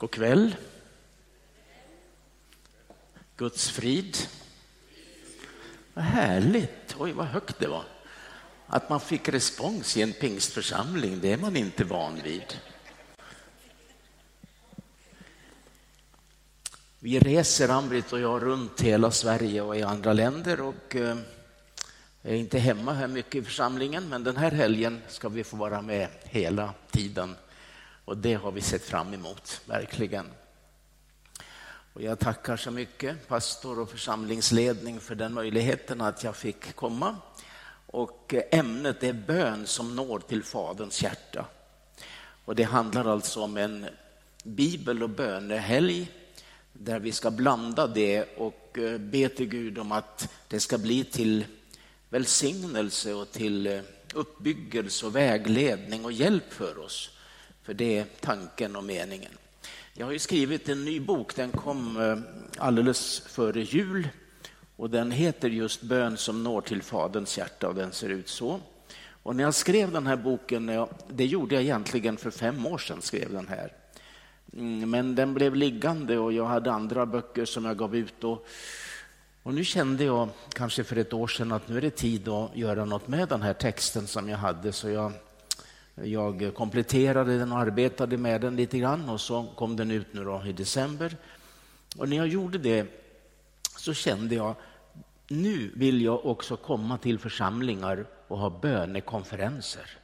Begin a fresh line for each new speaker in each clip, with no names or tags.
God kväll. Guds frid. Vad härligt. Oj, vad högt det var. Att man fick respons i en pingstförsamling, det är man inte van vid. Vi reser, Ambrit och jag, runt hela Sverige och i andra länder och eh, jag är inte hemma här mycket i församlingen, men den här helgen ska vi få vara med hela tiden och det har vi sett fram emot, verkligen. Och jag tackar så mycket pastor och församlingsledning för den möjligheten att jag fick komma. Och eh, ämnet är bön som når till Faderns hjärta. Och det handlar alltså om en bibel och bönehelg där vi ska blanda det och eh, be till Gud om att det ska bli till välsignelse och till eh, uppbyggelse och vägledning och hjälp för oss. För det är tanken och meningen. Jag har ju skrivit en ny bok, den kom eh, alldeles före jul och den heter just Bön som når till Faderns hjärta och den ser ut så. Och när jag skrev den här boken, det gjorde jag egentligen för fem år sedan, skrev den här. Mm, men den blev liggande och jag hade andra böcker som jag gav ut. Och, och nu kände jag, kanske för ett år sedan, att nu är det tid att göra något med den här texten som jag hade. Så jag jag kompletterade den och arbetade med den lite grann och så kom den ut nu då i december. Och när jag gjorde det så kände jag nu vill jag också komma till församlingar och ha bönekonferenser.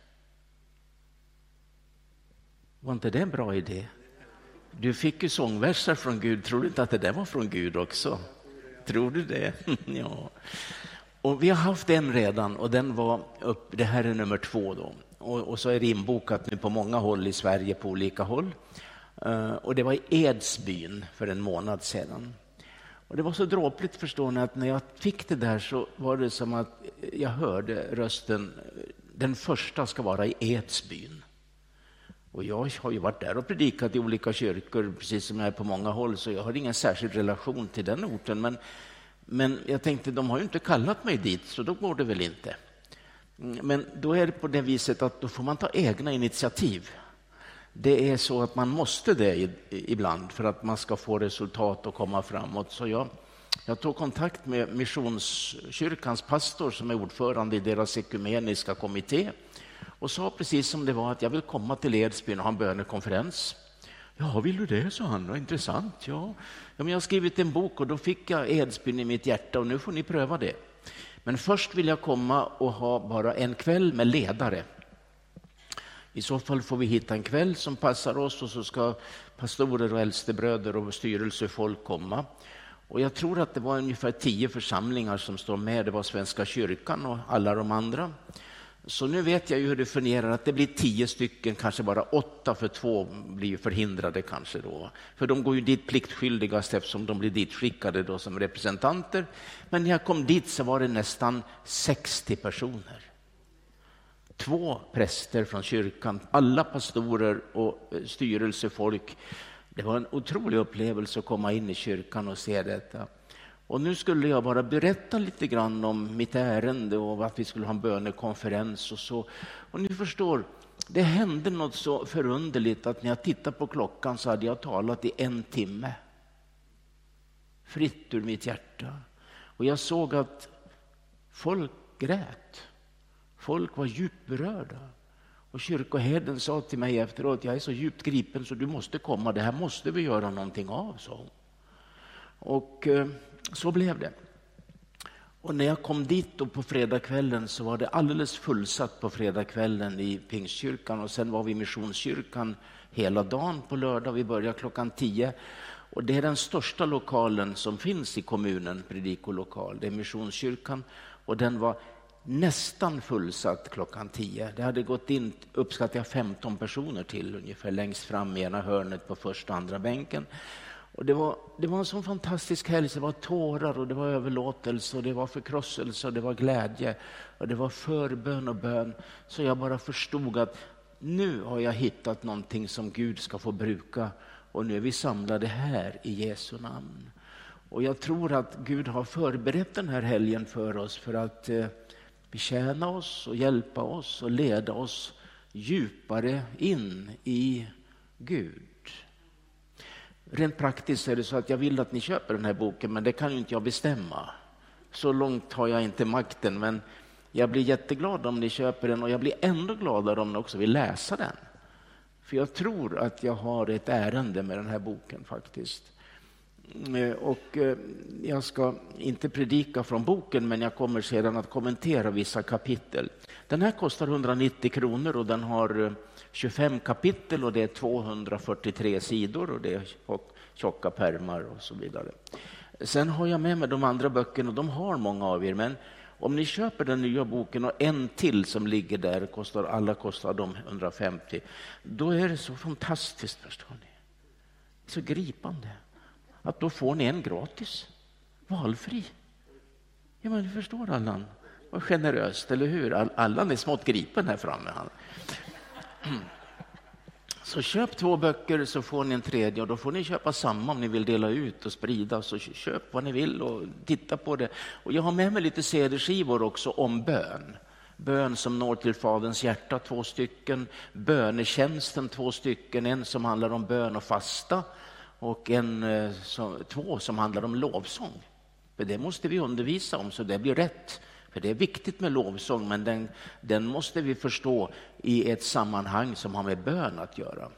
Var inte det en bra idé? Du fick ju sångverser från Gud. Tror du inte att det där var från Gud också? Tror du det? ja. Och vi har haft en redan och den var upp, det här är nummer två då och, och, så är det inbokat nu på många håll i Sverige, på olika håll. Eh, och det var i Edsbyn för en månad sedan. Och det var så dråpligt förstår ni att när jag fick det där så var det som att jag hörde rösten, eh, den första ska vara i Edsbyn. Och jag har ju varit där och predikat i olika kyrkor, precis som jag är på många håll, så jag har ingen särskild relation till den orten. Men, men jag tänkte, de har ju inte kallat mig dit, så då går det väl inte. Mm, men då är det på det viset att då får man ta egna initiativ. Det är så att man måste det ibland för att man ska få resultat och komma framåt. Så jag, jag tog kontakt med Missionskyrkans pastor som är ordförande i deras ekumeniska kommitté och sa precis som det var att jag vill komma till Edsbyn och ha en bönekonferens. Ja, vill du det, sa han. Vad intressant. Ja. ja, men jag har skrivit en bok och då fick jag Edsbyn i mitt hjärta och nu får ni pröva det. Men först vill jag komma och ha bara en kväll med ledare. I så fall får vi hitta en kväll som passar oss och så ska pastorer och äldstebröder och styrelsefolk komma. Och jag tror att det var ungefär tio församlingar som står med. Det var Svenska kyrkan och alla de andra. Så nu vet jag ju hur det fungerar, att det blir tio stycken, kanske bara åtta, för två blir förhindrade kanske då. För de går ju dit pliktskyldigast eftersom de blir ditskickade då som representanter. Men när jag kom dit så var det nästan 60 personer. Två präster från kyrkan, alla pastorer och eh, styrelsefolk. Det var en otrolig upplevelse att komma in i kyrkan och se detta. Och nu skulle jag bara berätta lite grann om mitt ärende och att vi skulle ha en bönekonferens och så. Och ni förstår, det hände något så förunderligt att när jag tittade på klockan så hade jag talat i en timme. Fritt ur mitt hjärta. Och jag såg att folk grät. Folk var djupt berörda. Och kyrkoherden sa till mig efteråt, jag är så djupt gripen så du måste komma, det här måste vi göra någonting av, sa hon. Och eh, så blev det. Och när jag kom dit då på fredagskvällen så var det alldeles fullsatt på fredagskvällen i Pingstkyrkan och sen var vi i Missionskyrkan hela dagen på lördag. Vi började klockan tio. Och det är den största lokalen som finns i kommunen, predikolokal. Det är Missionskyrkan och den var nästan fullsatt klockan tio. Det hade gått in, uppskattar jag, 15 personer till ungefär längst fram i ena hörnet på första och andra bänken. Och det, var, det var en sån fantastisk helg. Det var tårar och det var överlåtelse och det var förkrosselse och det var glädje och det var förbön och bön. Så jag bara förstod att nu har jag hittat någonting som Gud ska få bruka och nu är vi samlade här i Jesu namn. Och jag tror att Gud har förberett den här helgen för oss för att eh, betjäna oss och hjälpa oss och leda oss djupare in i Gud. Rent praktiskt är det så att jag vill att ni köper den här boken, men det kan ju inte jag bestämma. Så långt har jag inte makten, men jag blir jätteglad om ni köper den och jag blir ändå gladare om ni också vill läsa den. För jag tror att jag har ett ärende med den här boken faktiskt. Eh, och eh, jag ska inte predika från boken, men jag kommer sedan att kommentera vissa kapitel. Den här kostar 190 kronor och den har eh, 25 kapitel och det är 243 sidor och det är tjocka pärmar och så vidare. Sen har jag med mig de andra böckerna och de har många av er, men om ni köper den nya boken och en till som ligger där, kostar, alla kostar de 150, då är det så fantastiskt, förstår ni. Så gripande att då får ni en gratis, valfri. Ja, men du förstår Allan, vad generöst, eller hur? Allan är smått gripen här framme. Så köp två böcker så får ni en tredje och då får ni köpa samma om ni vill dela ut och sprida. Så köp vad ni vill och titta på det. Och jag har med mig lite CD-skivor också om bön. Bön som når till Faderns hjärta, två stycken. Bönetjänsten, två stycken. En som handlar om bön och fasta och en, eh, två som handlar om lovsång. För det måste vi undervisa om så det blir rätt. För det är viktigt med lovsång, men den, den måste vi förstå i ett sammanhang som har med bön att göra.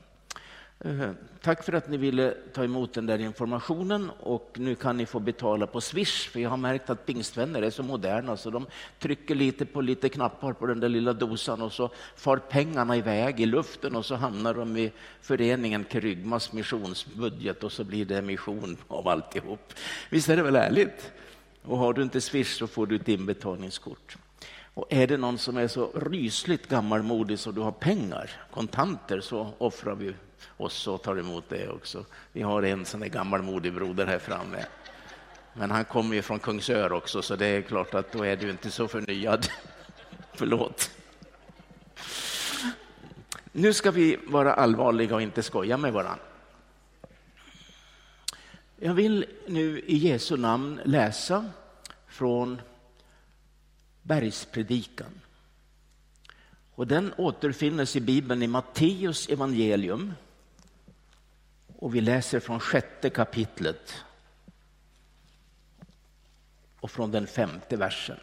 Eh, tack för att ni ville ta emot den där informationen och nu kan ni få betala på Swish för jag har märkt att pingstvänner är så moderna så de trycker lite på lite knappar på den där lilla dosan och så far pengarna iväg i luften och så hamnar de i föreningen Kerygmas missionsbudget och så blir det mission av alltihop. Visst är det väl ärligt? Och har du inte Swish så får du ett inbetalningskort. Och är det någon som är så rysligt gammalmodig så du har pengar, kontanter, så offrar vi oss och tar emot det också. Vi har en sån där gammalmodig broder här framme. Men han kommer ju från Kungsör också, så det är klart att då är du inte så förnyad. Förlåt. Nu ska vi vara allvarliga och inte skoja med varandra. Jag vill nu i Jesu namn läsa från Bergspredikan. Och den återfinnes i Bibeln i Matteus evangelium. Och vi läser från sjätte kapitlet och från den femte versen.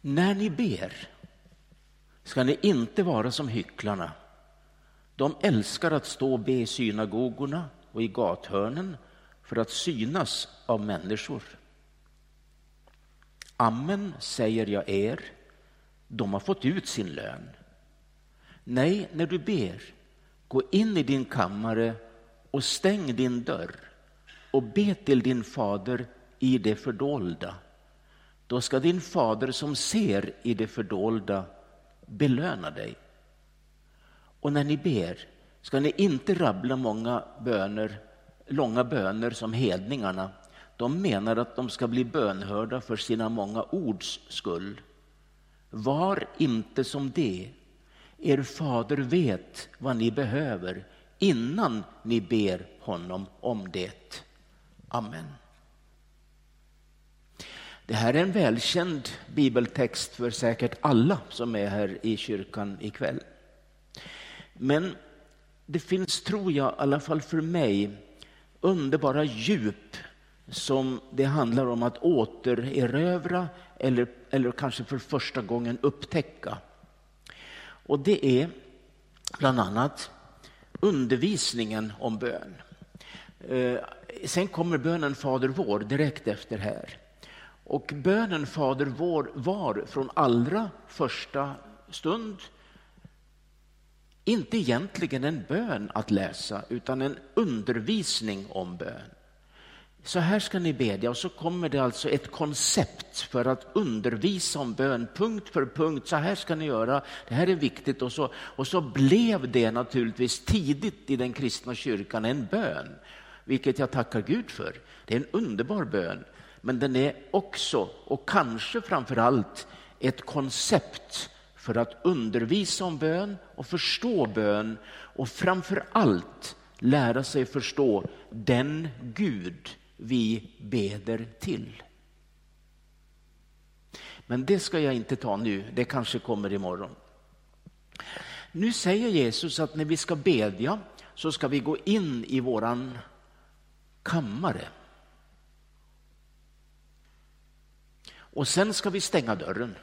När ni ber ska ni inte vara som hycklarna. De älskar att stå och be i synagogorna och i gathörnen för att synas av människor. Amen, säger jag er, de har fått ut sin lön. Nej, när du ber, gå in i din kammare och stäng din dörr och be till din fader i det fördolda. Då ska din fader som ser i det fördolda belöna dig. Och när ni ber ska ni inte rabbla många böner, långa böner som hedningarna. De menar att de ska bli bönhörda för sina många ords skull. Var inte som det. Er fader vet vad ni behöver innan ni ber honom om det. Amen. Det här är en välkänd bibeltext för säkert alla som är här i kyrkan ikväll. Men det finns, tror jag, i alla fall för mig, underbara djup som det handlar om att återerövra eller, eller kanske för första gången upptäcka. Och det är bland annat undervisningen om bön. Eh, sen kommer bönen Fader vår direkt efter här. Och bönen Fader vår var från allra första stund inte egentligen en bön att läsa, utan en undervisning om bön. Så här ska ni bedja och så kommer det alltså ett koncept för att undervisa om bön, punkt för punkt. Så här ska ni göra, det här är viktigt. Och så, och så blev det naturligtvis tidigt i den kristna kyrkan en bön, vilket jag tackar Gud för. Det är en underbar bön, men den är också, och kanske framför allt, ett koncept för att undervisa om bön och förstå bön och framför allt lära sig förstå den Gud vi beder till. Men det ska jag inte ta nu, det kanske kommer imorgon. Nu säger Jesus att när vi ska bedja så ska vi gå in i våran kammare. Och sen ska vi stänga dörren.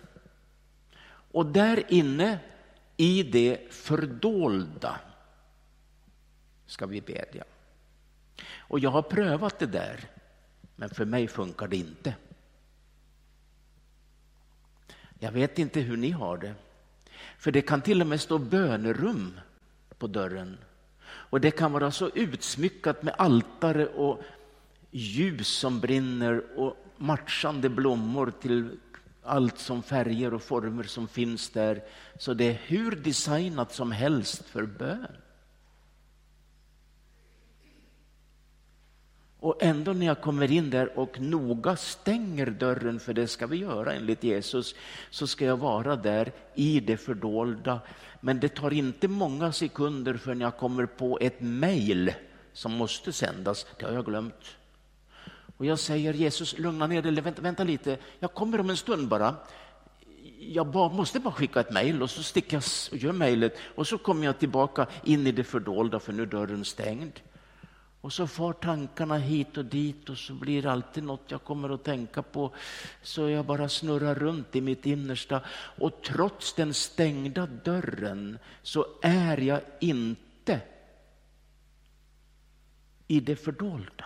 Och där inne i det fördolda ska vi bedja. Och jag har prövat det där, men för mig funkar det inte. Jag vet inte hur ni har det. För det kan till och med stå bönerum på dörren. Och det kan vara så utsmyckat med altare och ljus som brinner och matchande blommor till allt som färger och former som finns där. Så det är hur designat som helst för bön. Och ändå när jag kommer in där och noga stänger dörren, för det ska vi göra enligt Jesus, så ska jag vara där i det fördolda. Men det tar inte många sekunder förrän jag kommer på ett mejl som måste sändas. Det har jag glömt. Och jag säger Jesus, lugna ner dig, vänta, vänta lite, jag kommer om en stund bara. Jag bara, måste bara skicka ett mejl och så sticker jag och gör mejlet och så kommer jag tillbaka in i det fördolda för nu är dörren stängd. Och så far tankarna hit och dit och så blir det alltid något jag kommer att tänka på. Så jag bara snurrar runt i mitt innersta. Och trots den stängda dörren så är jag inte i det fördolda.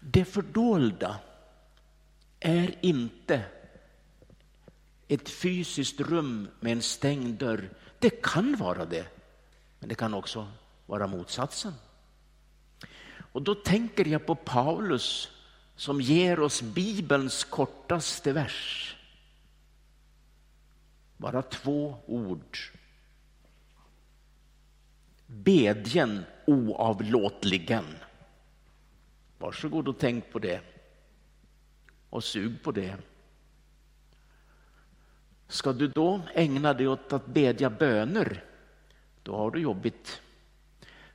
Det fördolda är inte ett fysiskt rum med en stängd dörr. Det kan vara det, men det kan också vara motsatsen. Och då tänker jag på Paulus som ger oss Bibelns kortaste vers. Bara två ord. Bedjen oavlåtligen. Varsågod och tänk på det. Och sug på det. Ska du då ägna dig åt att bedja böner, då har du jobbigt.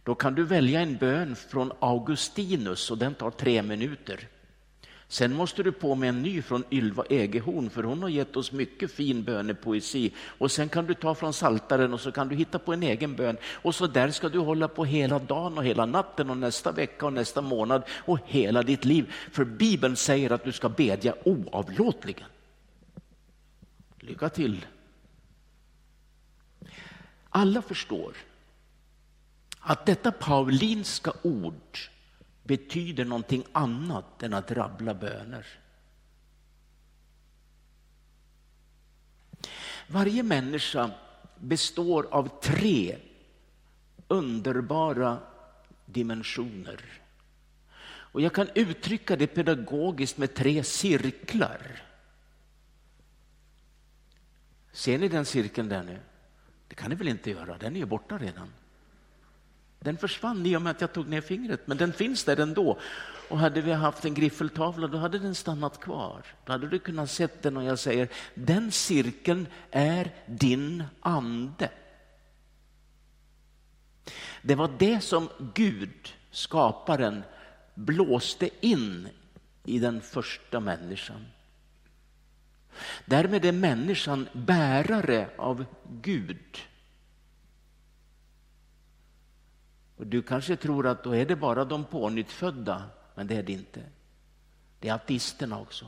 Då kan du välja en bön från Augustinus och den tar tre minuter. Sen måste du på med en ny från Ylva Egehorn för hon har gett oss mycket fin bönepoesi. Och sen kan du ta från Saltaren och så kan du hitta på en egen bön. Och så där ska du hålla på hela dagen och hela natten och nästa vecka och nästa månad och hela ditt liv. För Bibeln säger att du ska bedja oavlåtligen. Lycka till! Alla förstår att detta paulinska ord betyder någonting annat än att rabbla böner. Varje människa består av tre underbara dimensioner. Och jag kan uttrycka det pedagogiskt med tre cirklar. Ser ni den cirkeln där nu? Det kan ni väl inte göra, den är ju borta redan. Den försvann i och med att jag tog ner fingret, men den finns där ändå. Och hade vi haft en griffeltavla då hade den stannat kvar. Då hade du kunnat se den och jag säger, den cirkeln är din ande. Det var det som Gud, skaparen, blåste in i den första människan. Därmed är människan bärare av Gud. Och du kanske tror att då är det bara de pånyttfödda, men det är det inte. Det är ateisterna också.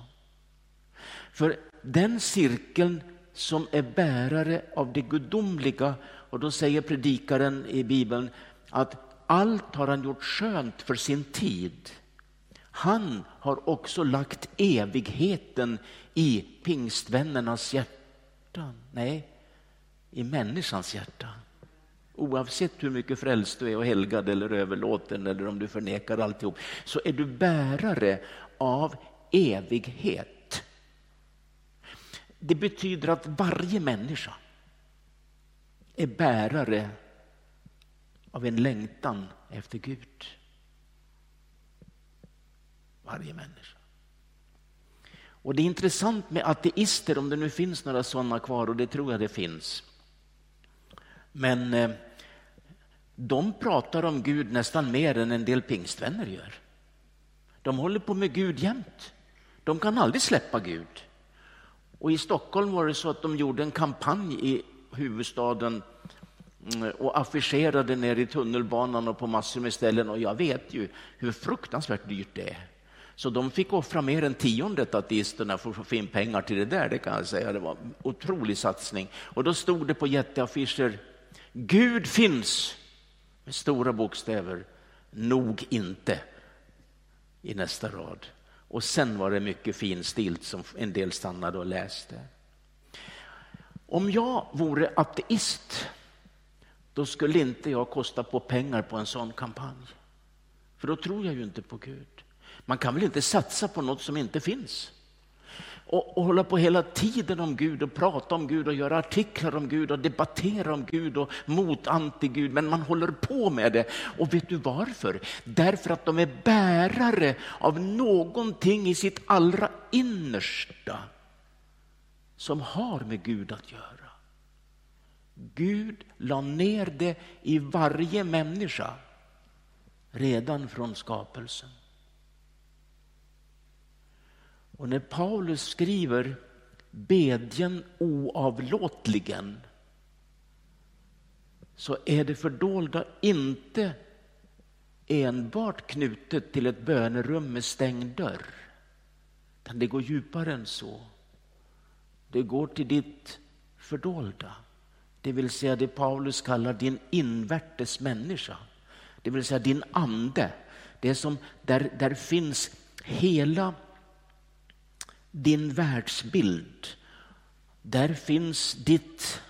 För den cirkeln som är bärare av det gudomliga, och då säger predikaren i Bibeln att allt har han gjort skönt för sin tid. Han har också lagt evigheten i pingstvännernas hjärtan. Nej, i människans hjärta. Oavsett hur mycket frälst du är och helgad eller överlåten eller om du förnekar alltihop så är du bärare av evighet. Det betyder att varje människa är bärare av en längtan efter Gud. Varje människa. Och det är intressant med ateister, om det nu finns några sådana kvar, och det tror jag det finns. Men eh, de pratar om Gud nästan mer än en del pingstvänner gör. De håller på med Gud jämt. De kan aldrig släppa Gud. Och I Stockholm var det så att de gjorde en kampanj i huvudstaden mm, och affischerade ner i tunnelbanan och på massor med ställen. Och jag vet ju hur fruktansvärt dyrt det är. Så de fick offra mer än tiondet ateisterna för att få in pengar till det där, det kan jag säga. Det var en otrolig satsning. Och då stod det på jätteaffischer, Gud finns, med stora bokstäver, nog inte, i nästa rad. Och sen var det mycket finstilt som en del stannade och läste. Om jag vore ateist, då skulle inte jag kosta på pengar på en sån kampanj. För då tror jag ju inte på Gud. Man kan väl inte satsa på något som inte finns? Och, och hålla på hela tiden om Gud och prata om Gud och göra artiklar om Gud och debattera om Gud och mot anti-Gud. Men man håller på med det. Och vet du varför? Därför att de är bärare av någonting i sitt allra innersta som har med Gud att göra. Gud la ner det i varje människa redan från skapelsen. Och när Paulus skriver bedjen oavlåtligen så är det fördolda inte enbart knutet till ett bönerum med stängd dörr. Utan det går djupare än så. Det går till ditt fördolda. Det vill säga det Paulus kallar din invärtes människa. Det vill säga din ande. Det som, där, där finns hela din världsbild. Där finns ditt,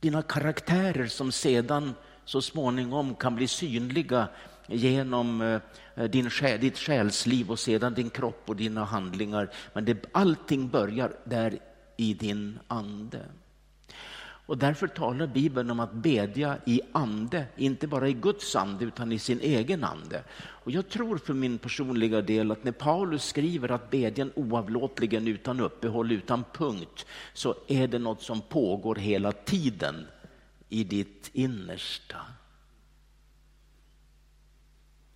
dina karaktärer som sedan så småningom kan bli synliga genom eh, din, ditt själsliv och sedan din kropp och dina handlingar. Men det, allting börjar där i din ande. Och därför talar Bibeln om att bedja i ande, inte bara i Guds ande utan i sin egen ande. Och jag tror för min personliga del att när Paulus skriver att bedjan oavlåtligen utan uppehåll, utan punkt, så är det något som pågår hela tiden i ditt innersta.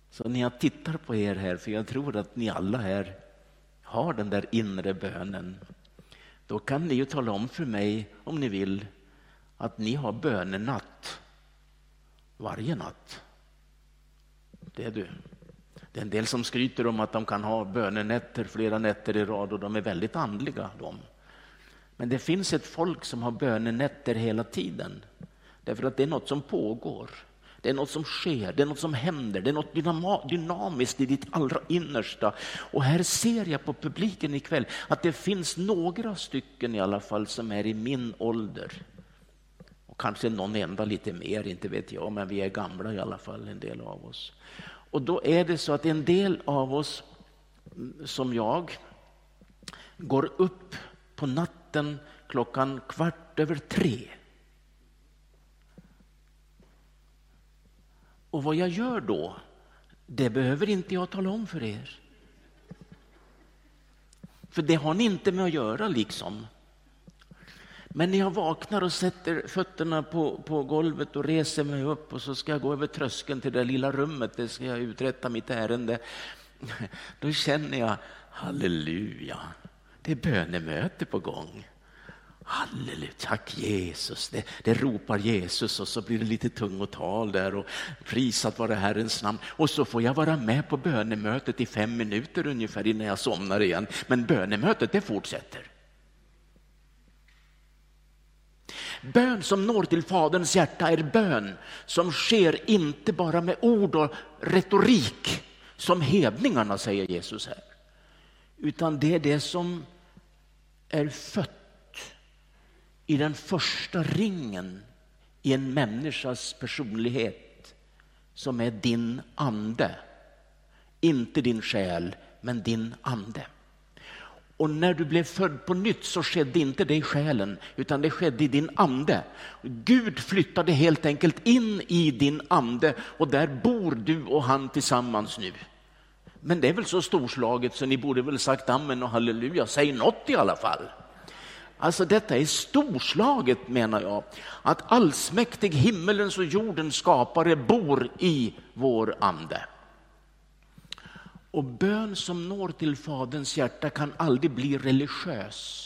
Så när jag tittar på er här, för jag tror att ni alla här har den där inre bönen, då kan ni ju tala om för mig om ni vill att ni har bönenatt varje natt. Det är du. Det är en del som skryter om att de kan ha bönenätter flera nätter i rad och de är väldigt andliga. De. Men det finns ett folk som har bönenätter hela tiden. Därför att det är något som pågår. Det är något som sker, det är något som händer, det är något dynamiskt i ditt allra innersta. Och här ser jag på publiken ikväll att det finns några stycken i alla fall som är i min ålder. Kanske någon enda lite mer, inte vet jag, men vi är gamla i alla fall, en del av oss. Och då är det så att en del av oss, mm, som jag, går upp på natten klockan kvart över tre. Och vad jag gör då, det behöver inte jag tala om för er. För det har ni inte med att göra liksom. Men när jag vaknar och sätter fötterna på, på golvet och reser mig upp och så ska jag gå över tröskeln till det lilla rummet, det ska jag uträtta mitt ärende. Då känner jag, halleluja, det är bönemöte på gång. Halleluja, tack Jesus. Det, det ropar Jesus och så blir det lite tungotal där och prisat vare Herrens namn. Och så får jag vara med på bönemötet i fem minuter ungefär innan jag somnar igen. Men bönemötet det fortsätter. Bön som når till Faderns hjärta är bön som sker inte bara med ord och retorik som hedningarna, säger Jesus här. Utan det är det som är fött i den första ringen i en människas personlighet som är din ande. Inte din själ, men din ande. Och när du blev född på nytt så skedde inte det i själen, utan det skedde i din ande. Gud flyttade helt enkelt in i din ande och där bor du och han tillsammans nu. Men det är väl så storslaget så ni borde väl sagt amen och halleluja, säg något i alla fall. Alltså detta är storslaget menar jag, att allsmäktig himmelens och jordens skapare bor i vår ande. Och bön som når till Faderns hjärta kan aldrig bli religiös.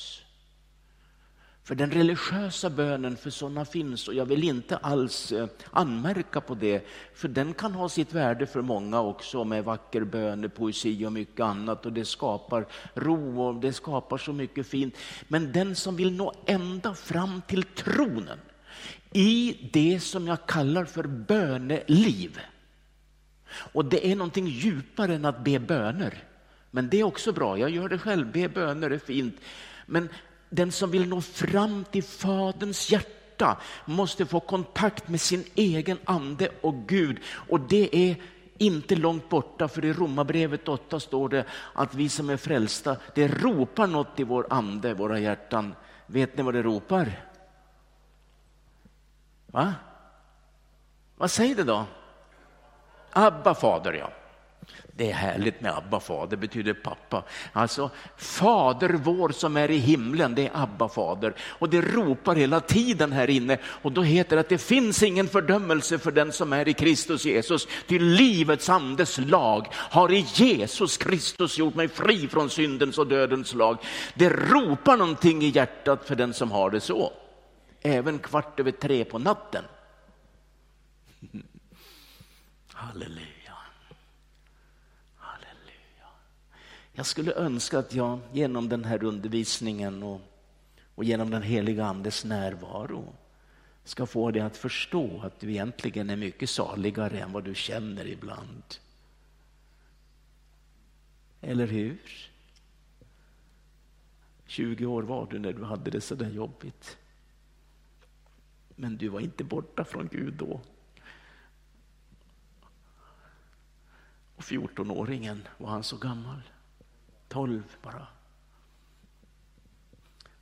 För den religiösa bönen, för sådana finns och jag vill inte alls eh, anmärka på det, för den kan ha sitt värde för många också med vacker bön, poesi och mycket annat och det skapar ro och det skapar så mycket fint. Men den som vill nå ända fram till tronen i det som jag kallar för böneliv. Och det är någonting djupare än att be böner. Men det är också bra, jag gör det själv, be böner är fint. Men den som vill nå fram till Faderns hjärta måste få kontakt med sin egen ande och Gud. Och det är inte långt borta, för i Romarbrevet 8 står det att vi som är frälsta, det ropar något i vår ande, våra hjärtan. Vet ni vad det ropar? Va? Vad säger det då? Abba fader, ja. Det är härligt med Abba fader, det betyder pappa. Alltså Fader vår som är i himlen, det är Abba fader. Och det ropar hela tiden här inne och då heter det att det finns ingen fördömelse för den som är i Kristus Jesus. Till livets andes lag har i Jesus Kristus gjort mig fri från syndens och dödens lag. Det ropar någonting i hjärtat för den som har det så. Även kvart över tre på natten. Halleluja. Jag skulle önska att jag genom den här undervisningen och, och genom den heliga Andes närvaro ska få dig att förstå att du egentligen är mycket saligare än vad du känner ibland. Eller hur? 20 år var du när du hade det så där jobbigt. Men du var inte borta från Gud då. Och 14-åringen, var han så gammal? Tolv bara.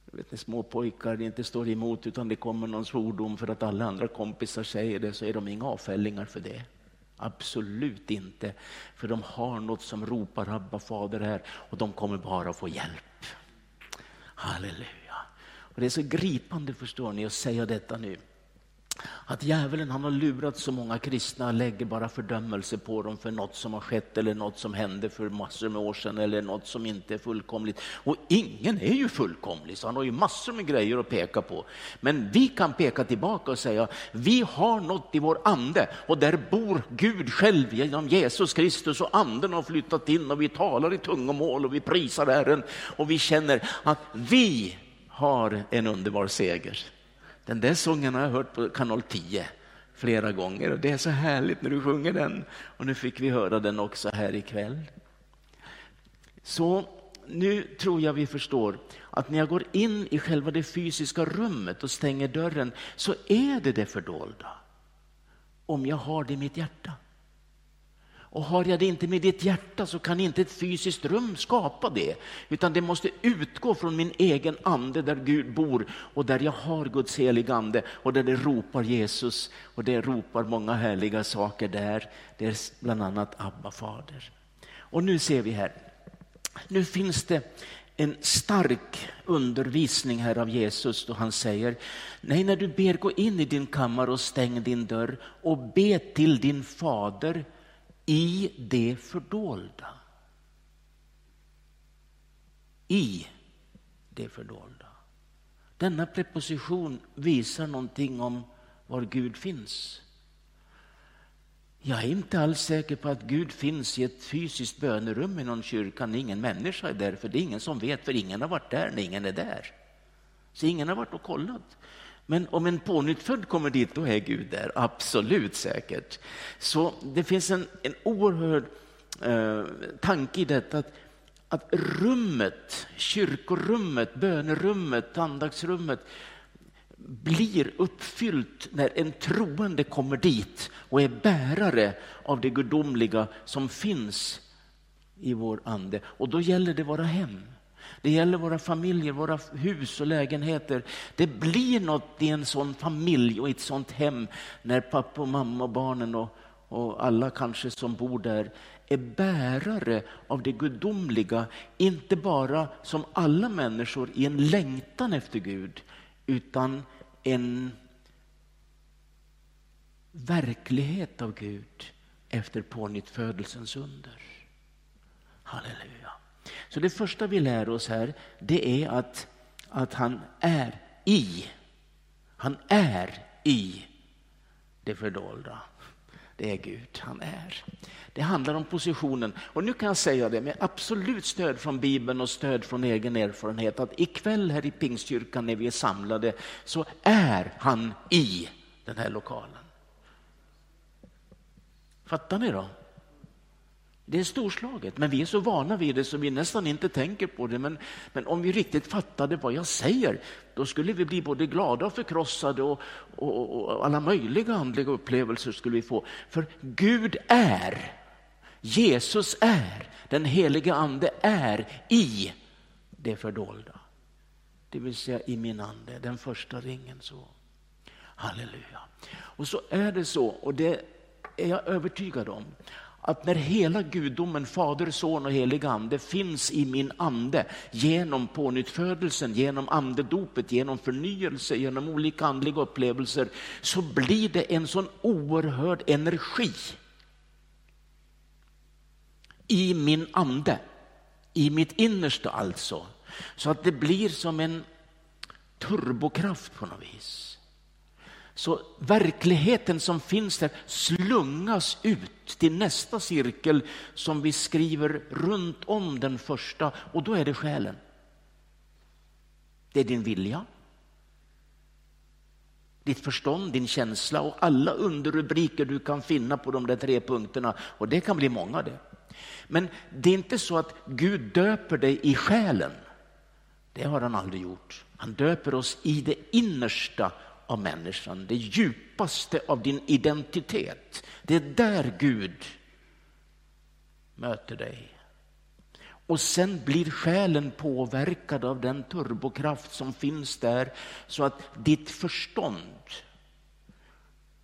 Jag vet, när små pojkar inte står emot utan det kommer någon svordom för att alla andra kompisar säger det så är de inga avfällingar för det. Absolut inte. För de har något som ropar Abba fader här och de kommer bara få hjälp. Halleluja. Och det är så gripande förstår ni att säga detta nu. Att djävulen han har lurat så många kristna och lägger bara fördömelse på dem för något som har skett eller något som hände för massor med år sedan eller något som inte är fullkomligt. Och ingen är ju fullkomlig så han har ju massor med grejer att peka på. Men vi kan peka tillbaka och säga vi har något i vår ande och där bor Gud själv genom Jesus Kristus och anden har flyttat in och vi talar i tungomål och vi prisar Herren och vi känner att vi har en underbar seger. Den där sången har jag hört på kanal 10 flera gånger och det är så härligt när du sjunger den. Och nu fick vi höra den också här ikväll. Så nu tror jag vi förstår att när jag går in i själva det fysiska rummet och stänger dörren så är det det fördolda. Om jag har det i mitt hjärta. Och har jag det inte med ditt hjärta så kan inte ett fysiskt rum skapa det. Utan det måste utgå från min egen ande där Gud bor och där jag har Guds heliga ande och där det ropar Jesus och det ropar många härliga saker där. Det är bland annat Abba fader. Och nu ser vi här, nu finns det en stark undervisning här av Jesus då han säger, nej när du ber gå in i din kammare och stäng din dörr och be till din fader i det fördolda. I det fördolda. Denna preposition visar någonting om var Gud finns. Jag är inte alls säker på att Gud finns i ett fysiskt bönerum i någon kyrka när ingen människa är där, för det är ingen som vet, för ingen har varit där när ingen är där. Så ingen har varit och kollat. Men om en pånyttfödd kommer dit, då är Gud där, absolut säkert. Så det finns en, en oerhörd eh, tanke i detta att, att rummet, kyrkorummet, bönerummet, andaktsrummet blir uppfyllt när en troende kommer dit och är bärare av det gudomliga som finns i vår ande. Och då gäller det våra hem. Det gäller våra familjer, våra hus och lägenheter. Det blir något i en sån familj och i ett sånt hem när pappa och mamma och barnen och, och alla kanske som bor där är bärare av det gudomliga, inte bara som alla människor i en längtan efter Gud, utan en verklighet av Gud efter pånyttfödelsens under. Halleluja. Så det första vi lär oss här, det är att, att han är i. Han är i det fördolda. Det är Gud, han är. Det handlar om positionen. Och nu kan jag säga det med absolut stöd från Bibeln och stöd från egen erfarenhet att ikväll här i Pingstkyrkan när vi är samlade så är han i den här lokalen. Fattar ni då? Det är storslaget, men vi är så vana vid det så vi nästan inte tänker på det. Men, men om vi riktigt fattade vad jag säger, då skulle vi bli både glada och förkrossade och, och, och alla möjliga andliga upplevelser skulle vi få. För Gud är, Jesus är, den heliga ande är i det fördolda. Det vill säga i min ande, den första ringen. så. Halleluja. Och så är det så, och det är jag övertygad om, att när hela gudomen, Fader, Son och helig Ande finns i min ande genom pånyttfödelsen, genom andedopet, genom förnyelse, genom olika andliga upplevelser, så blir det en sån oerhörd energi i min ande, i mitt innersta alltså, så att det blir som en turbokraft på något vis. Så verkligheten som finns där slungas ut till nästa cirkel som vi skriver runt om den första och då är det själen. Det är din vilja, ditt förstånd, din känsla och alla underrubriker du kan finna på de där tre punkterna. Och det kan bli många det. Men det är inte så att Gud döper dig i själen. Det har han aldrig gjort. Han döper oss i det innersta av människan, det djupaste av din identitet. Det är där Gud möter dig. Och sen blir själen påverkad av den turbokraft som finns där så att ditt förstånd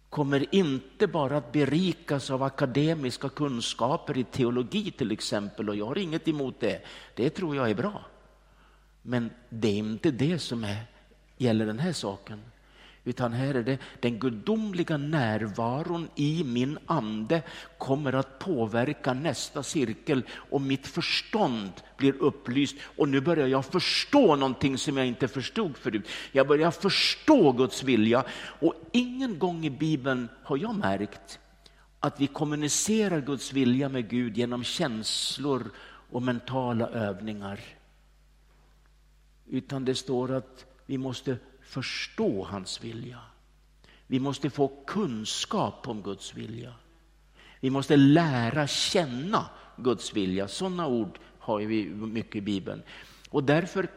kommer inte bara att berikas av akademiska kunskaper i teologi till exempel, och jag har inget emot det, det tror jag är bra. Men det är inte det som är, gäller den här saken. Utan här är det den gudomliga närvaron i min ande kommer att påverka nästa cirkel och mitt förstånd blir upplyst. Och nu börjar jag förstå någonting som jag inte förstod förut. Jag börjar förstå Guds vilja. Och ingen gång i Bibeln har jag märkt att vi kommunicerar Guds vilja med Gud genom känslor och mentala övningar. Utan det står att vi måste förstå hans vilja. Vi måste få kunskap om Guds vilja. Vi måste lära känna Guds vilja. Sådana ord har vi mycket i Bibeln. Och därför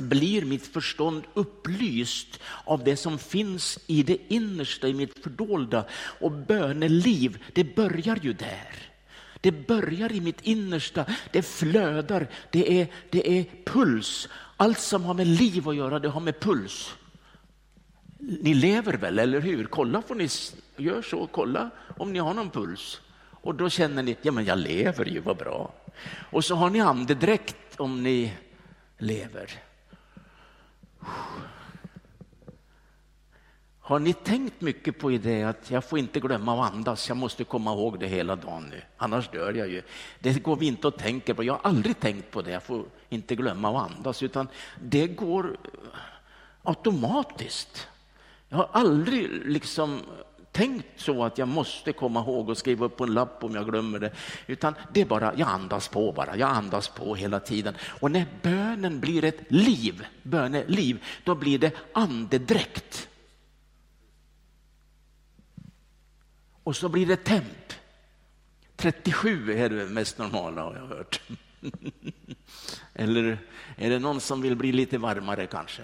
blir mitt förstånd upplyst av det som finns i det innersta, i mitt fördolda. Och böneliv, det börjar ju där. Det börjar i mitt innersta, det flödar, det är, det är puls. Allt som har med liv att göra, det har med puls. Ni lever väl, eller hur? Kolla får ni, gör så, kolla om ni har någon puls. Och då känner ni, ja men jag lever ju, vad bra. Och så har ni andedräkt om ni lever. Har ni tänkt mycket på det att jag får inte glömma att andas, jag måste komma ihåg det hela dagen nu, annars dör jag ju. Det går vi inte att tänka på, jag har aldrig tänkt på det, jag får inte glömma att andas, utan det går eh, automatiskt. Jag har aldrig liksom tänkt så att jag måste komma ihåg och skriva upp på en lapp om jag glömmer det. Utan det är bara, jag andas på bara, jag andas på hela tiden. Och när bönen blir ett liv, böneliv, då blir det andedräkt. Och så blir det temp. 37 är det mest normala har jag hört. Eller är det någon som vill bli lite varmare kanske?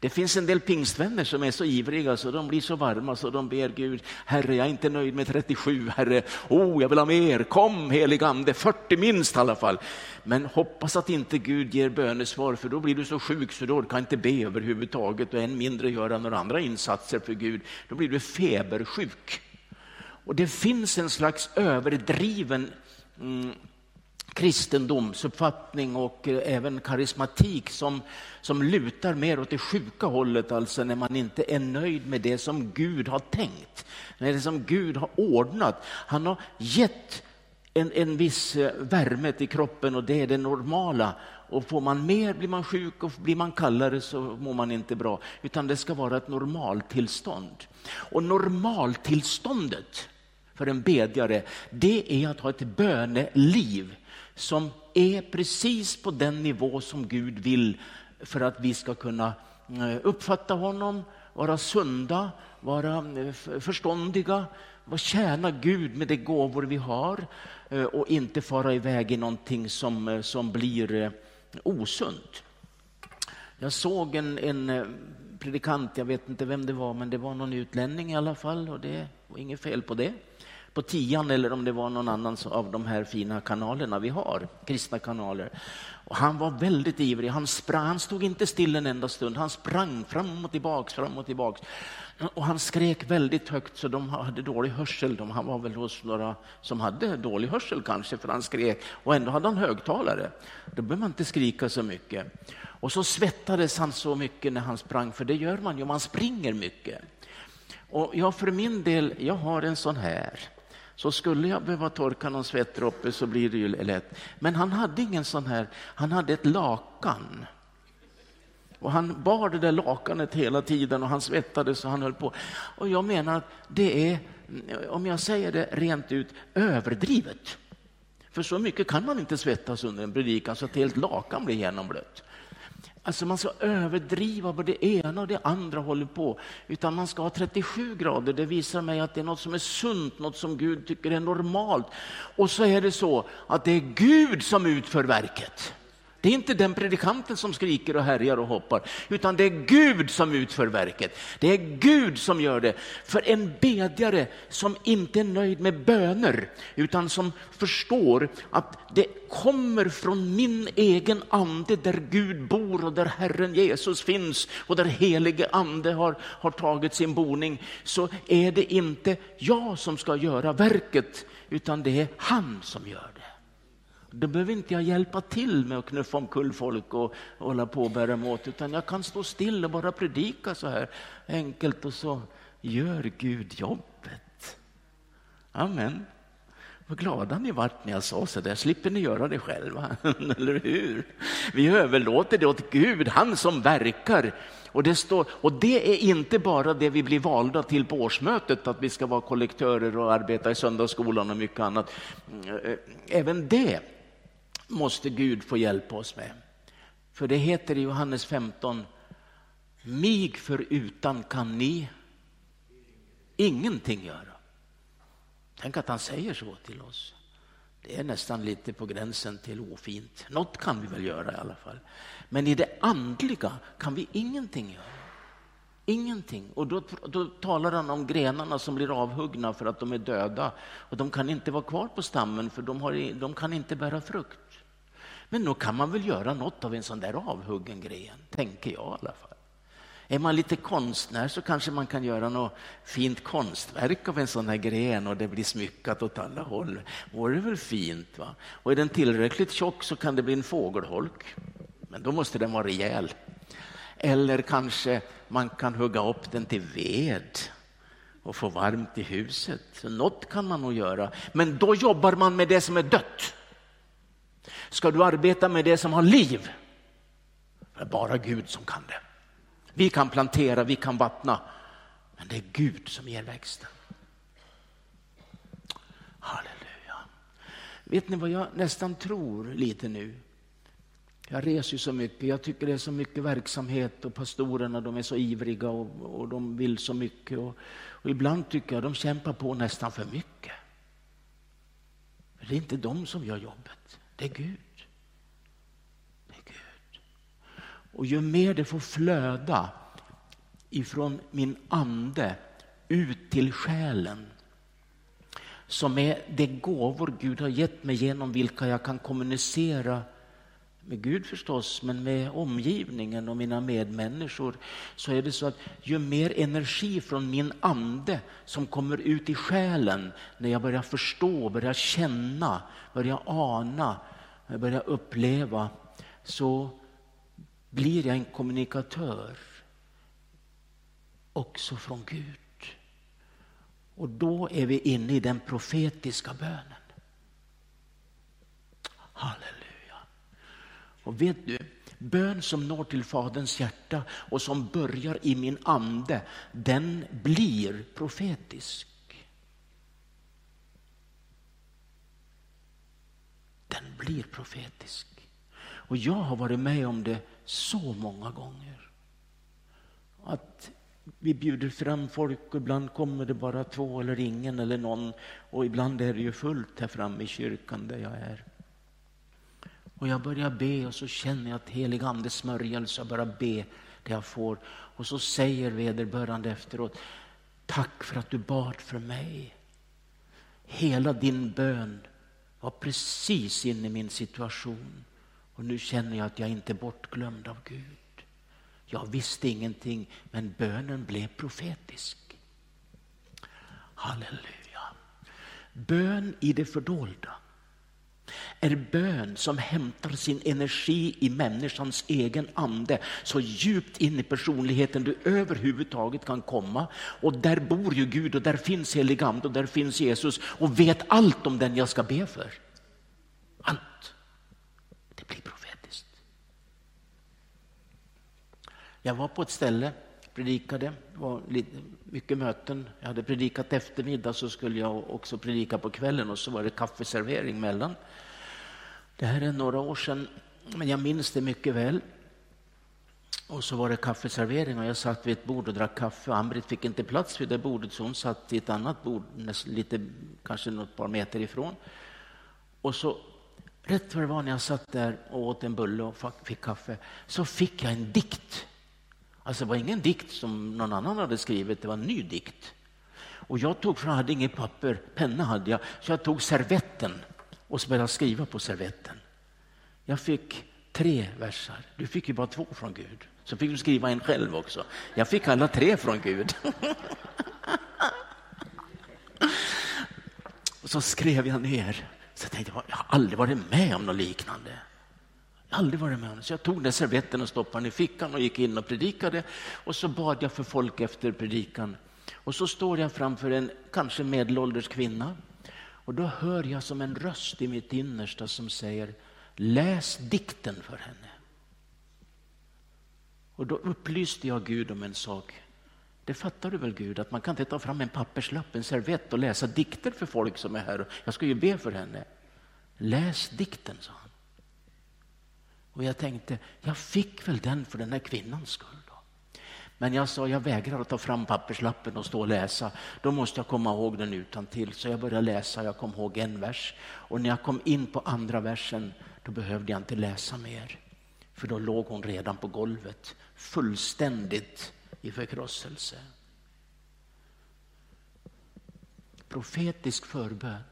Det finns en del pingstvänner som är så ivriga så de blir så varma så de ber Gud, Herre jag är inte nöjd med 37, Herre, oh jag vill ha mer, kom helig ande, 40 minst i alla fall. Men hoppas att inte Gud ger bönesvar för då blir du så sjuk så du orkar inte be överhuvudtaget och än mindre göra några andra insatser för Gud. Då blir du febersjuk. Och det finns en slags överdriven mm, kristendomsuppfattning och eh, även karismatik som, som lutar mer åt det sjuka hållet, alltså när man inte är nöjd med det som Gud har tänkt, när det som Gud har ordnat. Han har gett en, en viss eh, värme till kroppen och det är det normala. Och får man mer blir man sjuk och blir man kallare så mår man inte bra. Utan det ska vara ett normaltillstånd. Och normaltillståndet för en bedjare, det är att ha ett böneliv som är precis på den nivå som Gud vill för att vi ska kunna eh, uppfatta honom, vara sunda, vara eh, förståndiga, förståndiga, tjäna Gud med de gåvor vi har eh, och inte fara iväg i någonting som, som blir osunt. Jag såg en, en predikant, jag vet inte vem det var, men det var någon utlänning i alla fall och det var inget fel på det på tian eller om det var någon annan av de här fina kanalerna vi har, kristna kanaler. Och han var väldigt ivrig, han, sprang, han stod inte still en enda stund, han sprang fram och tillbaks, fram och tillbaks. Och han skrek väldigt högt så de hade dålig hörsel. De, han var väl hos några som hade dålig hörsel kanske för han skrek och ändå hade han högtalare. Då behöver man inte skrika så mycket. Och så svettades han så mycket när han sprang, för det gör man ju, man springer mycket. Och jag för min del, jag har en sån här. Så skulle jag behöva torka någon svettdroppe så blir det ju lätt. Men han hade ingen sån här, han hade ett lakan. Och han bar det där lakanet hela tiden och han svettades och han höll på. Och jag menar att det är, om jag säger det rent ut, överdrivet. För så mycket kan man inte svettas under en predikan så att helt lakan blir genomblött. Alltså man ska överdriva vad det ena och det andra håller på. Utan man ska ha 37 grader. Det visar mig att det är något som är sunt, något som Gud tycker är normalt. Och så är det så att det är Gud som utför verket. Det är inte den predikanten som skriker och härjar och hoppar, utan det är Gud som utför verket. Det är Gud som gör det. För en bedjare som inte är nöjd med böner, utan som förstår att det kommer från min egen ande där Gud bor och där Herren Jesus finns och där helige ande har, har tagit sin boning, så är det inte jag som ska göra verket, utan det är han som gör det. Då behöver inte jag hjälpa till med att knuffa omkull folk och, och hålla på och bära emot, utan jag kan stå still och bara predika så här enkelt och så gör Gud jobbet. Amen. Vad glada ni vart när jag sa så där. Slipper ni göra det själva, eller hur? Vi överlåter det åt Gud, han som verkar. Och det, står, och det är inte bara det vi blir valda till på årsmötet, att vi ska vara kollektörer och arbeta i söndagsskolan och mycket annat. Mm, eh, eh, även det måste Gud få hjälpa oss med. För det heter i Johannes 15, mig förutan kan ni ingenting göra. Tänk att han säger så till oss. Det är nästan lite på gränsen till ofint. Något kan vi väl göra i alla fall. Men i det andliga kan vi ingenting göra. Ingenting. Och då, då talar han om grenarna som blir avhuggna för att de är döda. Och de kan inte vara kvar på stammen för de, har, de kan inte bära frukt. Men då kan man väl göra något av en sån där avhuggen gren, tänker jag i alla fall. Är man lite konstnär så kanske man kan göra något fint konstverk av en sån här gren och det blir smyckat åt alla håll. Vore det väl fint? va? Och är den tillräckligt tjock så kan det bli en fågelholk. Men då måste den vara rejäl. Eller kanske man kan hugga upp den till ved och få varmt i huset. Så något kan man nog göra. Men då jobbar man med det som är dött. Ska du arbeta med det som har liv? Det är bara Gud som kan det. Vi kan plantera, vi kan vattna, men det är Gud som ger växten. Halleluja. Vet ni vad jag nästan tror lite nu? Jag reser ju så mycket, jag tycker det är så mycket verksamhet och pastorerna de är så ivriga och, och de vill så mycket. Och, och ibland tycker jag de kämpar på nästan för mycket. Det är inte de som gör jobbet, det är Gud. Det är Gud. Och ju mer det får flöda ifrån min ande ut till själen som är de gåvor Gud har gett mig genom vilka jag kan kommunicera med Gud förstås, men med omgivningen och mina medmänniskor, så är det så att ju mer energi från min ande som kommer ut i själen, när jag börjar förstå, börjar känna, börjar ana, börjar uppleva, så blir jag en kommunikatör också från Gud. Och då är vi inne i den profetiska bönen. Och vet du, bön som når till Faderns hjärta och som börjar i min ande, den blir profetisk. Den blir profetisk. Och jag har varit med om det så många gånger. Att vi bjuder fram folk och ibland kommer det bara två eller ingen eller någon och ibland är det ju fullt här framme i kyrkan där jag är. Och jag börjar be och så känner jag att helig andes smörjelse jag börjar be det jag får. Och så säger vederbörande efteråt, tack för att du bad för mig. Hela din bön var precis inne i min situation. Och nu känner jag att jag inte är bortglömd av Gud. Jag visste ingenting, men bönen blev profetisk. Halleluja. Bön i det fördolda är bön som hämtar sin energi i människans egen ande så djupt in i personligheten du överhuvudtaget kan komma. Och där bor ju Gud och där finns helig ande och där finns Jesus och vet allt om den jag ska be för. Allt. Det blir profetiskt. Jag var på ett ställe, predikade, det var mycket möten. Jag hade predikat eftermiddag så skulle jag också predika på kvällen och så var det kaffeservering mellan. Det här är några år sedan, men jag minns det mycket väl. Och så var det kaffeservering och jag satt vid ett bord och drack kaffe. Ambrit fick inte plats vid det bordet så hon satt vid ett annat bord, lite, kanske något par meter ifrån. Och så rätt vad det var när jag satt där och åt en bulle och fick kaffe så fick jag en dikt. Alltså det var ingen dikt som någon annan hade skrivit, det var en ny dikt. Och jag tog, för jag hade inget papper, penna hade jag, så jag tog servetten och så började jag skriva på servetten. Jag fick tre versar. Du fick ju bara två från Gud. Så fick du skriva en själv också. Jag fick alla tre från Gud. och så skrev jag ner. Så jag tänkte, jag har aldrig varit med om något liknande. Jag har aldrig varit med om. Så jag tog den servetten och stoppade den i fickan och gick in och predikade. Och så bad jag för folk efter predikan. Och så står jag framför en kanske medelålders kvinna och då hör jag som en röst i mitt innersta som säger läs dikten för henne. Och då upplyste jag Gud om en sak. Det fattar du väl Gud, att man kan inte ta fram en papperslapp, en servett och läsa dikter för folk som är här. Jag ska ju be för henne. Läs dikten, sa han. Och jag tänkte, jag fick väl den för den här kvinnans skull. Men jag sa, jag vägrar att ta fram papperslappen och stå och läsa. Då måste jag komma ihåg den utan till. Så jag började läsa, jag kom ihåg en vers. Och när jag kom in på andra versen, då behövde jag inte läsa mer. För då låg hon redan på golvet, fullständigt i förkrosselse. Profetisk förbön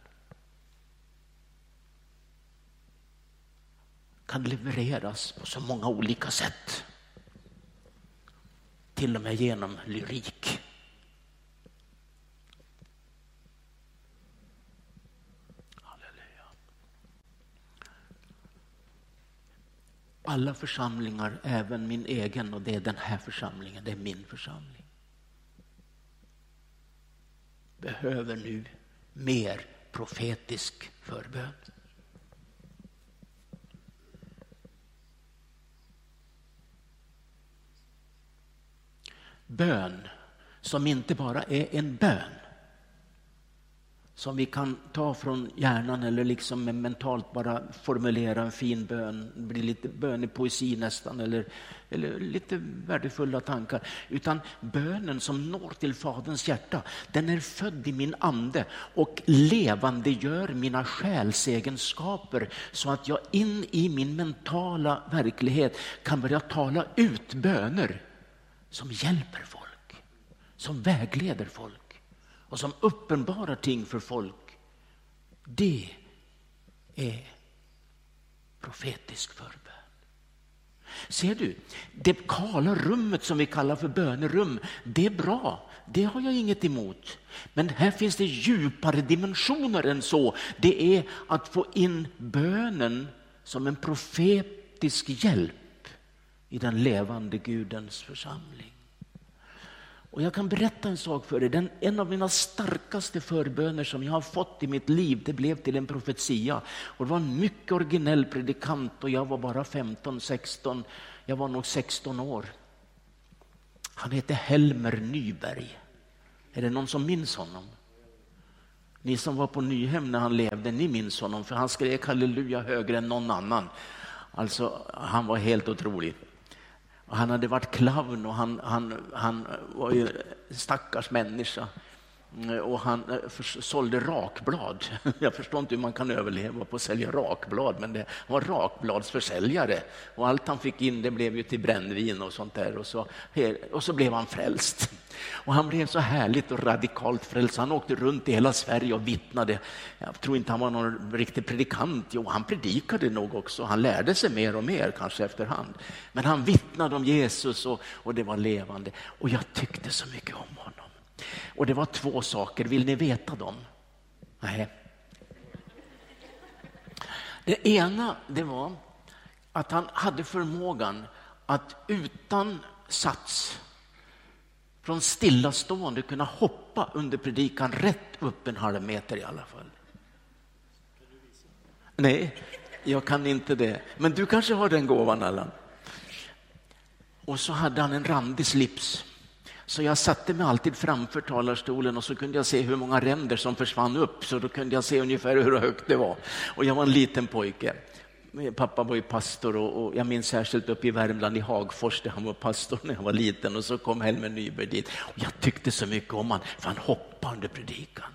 kan levereras på så många olika sätt till och med genom lyrik. Halleluja. Alla församlingar, även min egen, och det är den här församlingen, det är min församling, behöver nu mer profetisk förbön. Bön som inte bara är en bön som vi kan ta från hjärnan eller liksom mentalt bara formulera en fin bön, det blir lite bönepoesi nästan eller, eller lite värdefulla tankar. Utan bönen som når till Faderns hjärta, den är född i min ande och levandegör mina själsegenskaper så att jag in i min mentala verklighet kan börja tala ut böner som hjälper folk, som vägleder folk och som uppenbarar ting för folk. Det är profetisk förbön. Ser du, det kala rummet som vi kallar för bönerum, det är bra. Det har jag inget emot. Men här finns det djupare dimensioner än så. Det är att få in bönen som en profetisk hjälp i den levande Gudens församling. Och jag kan berätta en sak för er. Den, en av mina starkaste förböner som jag har fått i mitt liv, det blev till en profetia. Och det var en mycket originell predikant och jag var bara 15, 16, jag var nog 16 år. Han hette Helmer Nyberg. Är det någon som minns honom? Ni som var på Nyhem när han levde, ni minns honom för han skrek halleluja högre än någon annan. Alltså, han var helt otrolig. Han hade varit clown och han, han, han var ju stackars människa. Eh, och han eh, sålde rakblad. Jag förstår inte hur man kan överleva på att sälja rakblad, men det var rakbladsförsäljare. Och allt han fick in det blev ju till brännvin och sånt där. Och så, och så blev han frälst. Och han blev så härligt och radikalt frälst. Han åkte runt i hela Sverige och vittnade. Jag tror inte han var någon riktig predikant. Jo, han predikade nog också. Han lärde sig mer och mer kanske efterhand. Men han vittnade om Jesus och, och det var levande. Och jag tyckte så mycket om honom. Och det var två saker. Vill ni veta dem? Nej. Det ena det var att han hade förmågan att utan sats från stillastående kunna hoppa under predikan rätt upp en halv meter i alla fall. Nej, jag kan inte det. Men du kanske har den gåvan Allan? Och så hade han en randig slips. Så jag satte mig alltid framför talarstolen och så kunde jag se hur många ränder som försvann upp, så då kunde jag se ungefär hur högt det var. Och jag var en liten pojke. Pappa var ju pastor och, och jag minns särskilt uppe i Värmland i Hagfors där han var pastor när jag var liten och så kom Helmer Nyberg dit. Och jag tyckte så mycket om honom för han hoppade under predikan.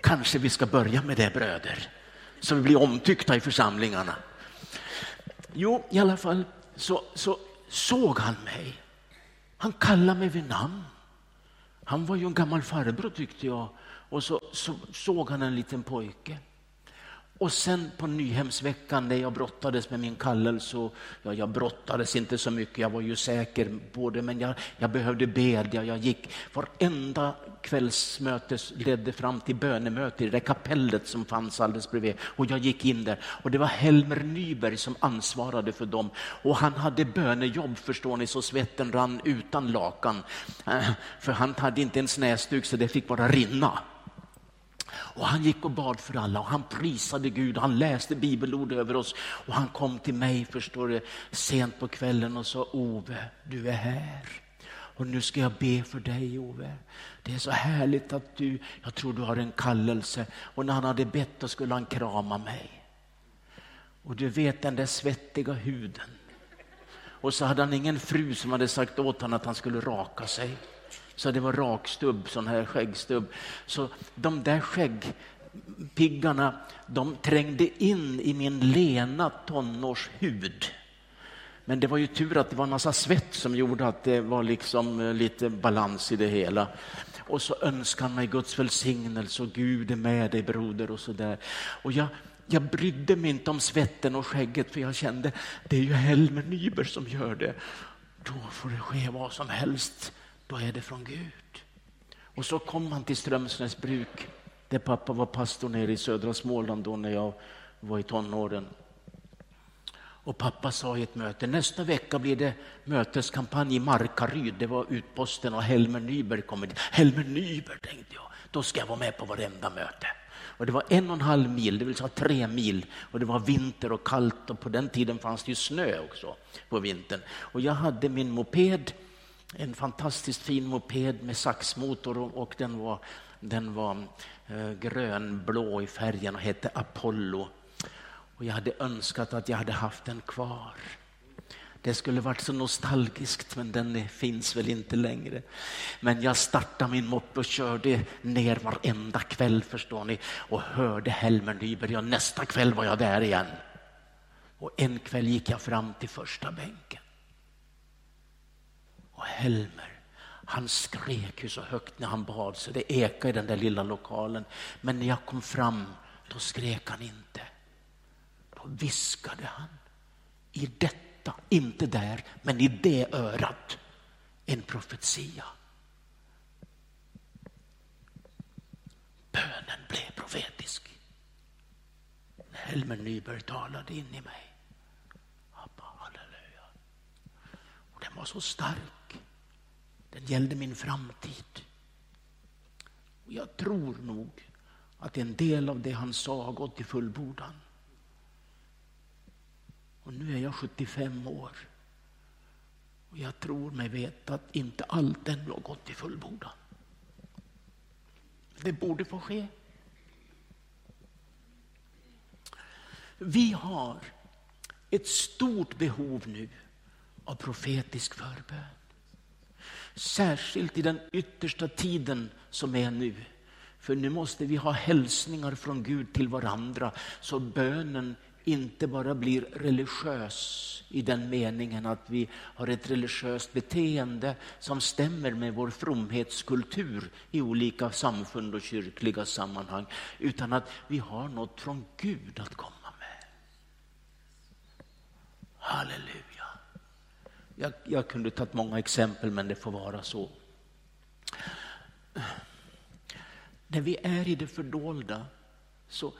Kanske vi ska börja med det bröder, så vi blir omtyckta i församlingarna. Jo, i alla fall så, så såg han mig han kallade mig vid namn. Han var ju en gammal farbror tyckte jag. Och så, så såg han en liten pojke. Och sen på Nyhemsveckan när jag brottades med min kallelse, och, ja, jag brottades inte så mycket, jag var ju säker på det, men jag, jag behövde bedja, jag gick, varenda kvällsmöte ledde fram till bönemöte i det kapellet som fanns alldeles bredvid. Och jag gick in där och det var Helmer Nyberg som ansvarade för dem. Och han hade bönejobb förstår ni, så svetten rann utan lakan. Eh, för han hade inte ens näsduk så det fick bara rinna. Och han gick och bad för alla och han prisade Gud. Han läste bibelord över oss och han kom till mig, förstår du, sent på kvällen och sa Ove, du är här. Och nu ska jag be för dig Ove. Det är så härligt att du, jag tror du har en kallelse. Och när han hade bett då skulle han krama mig. Och du vet den där svettiga huden. Och så hade han ingen fru som hade sagt åt honom att han skulle raka sig. Så det var rakstubb, sån här skäggstubb. Så de där skäggpiggarna, de trängde in i min lena tonårshud. Men det var ju tur att det var en massa svett som gjorde att det var liksom eh, lite balans i det hela. Och så önskar han mig Guds välsignelse och Gud är med dig broder och så där. Och jag, jag brydde mig inte om svetten och skägget för jag kände det är ju Helmer Nyberg som gör det. Då får det ske vad som helst då är det från Gud. Och så kom han till Strömsnäs bruk där pappa var pastor nere i södra Småland då när jag var i tonåren. Och pappa sa i ett möte, nästa vecka blir det möteskampanj i Markaryd. Det var utposten och Helmer Nyberg kommer dit. Helmer Nyberg tänkte jag, då ska jag vara med på varenda möte. Och det var en och en halv mil, det vill säga tre mil. Och det var vinter och kallt och på den tiden fanns det ju snö också på vintern. Och jag hade min moped en fantastiskt fin moped med saxmotor och den var, den var eh, grönblå i färgen och hette Apollo. Och jag hade önskat att jag hade haft den kvar. Det skulle varit så nostalgiskt, men den finns väl inte längre. Men jag startade min moppe och körde ner varenda kväll, förstår ni, och hörde Helmer Nyberg. Och nästa kväll var jag där igen. Och en kväll gick jag fram till första bänken. Och Helmer, han skrek ju så högt när han bad så det ekade i den där lilla lokalen. Men när jag kom fram, då skrek han inte. Då viskade han i detta, inte där, men i det örat, en profetia. Bönen blev profetisk. När Helmer Nyberg talade in i mig. Abba, halleluja. Och den var så stark den gällde min framtid. Och jag tror nog att en del av det han sa har gått i fullbordan. Och nu är jag 75 år. Och jag tror mig veta att inte allt ännu har gått i fullbordan. Det borde få ske. Vi har ett stort behov nu av profetisk förbön. Särskilt i den yttersta tiden som är nu. För nu måste vi ha hälsningar från Gud till varandra så bönen inte bara blir religiös i den meningen att vi har ett religiöst beteende som stämmer med vår fromhetskultur i olika samfund och kyrkliga sammanhang, utan att vi har något från Gud att komma med. Halleluja. Jag, jag kunde tagit många exempel, men det får vara så. När vi är i det fördolda så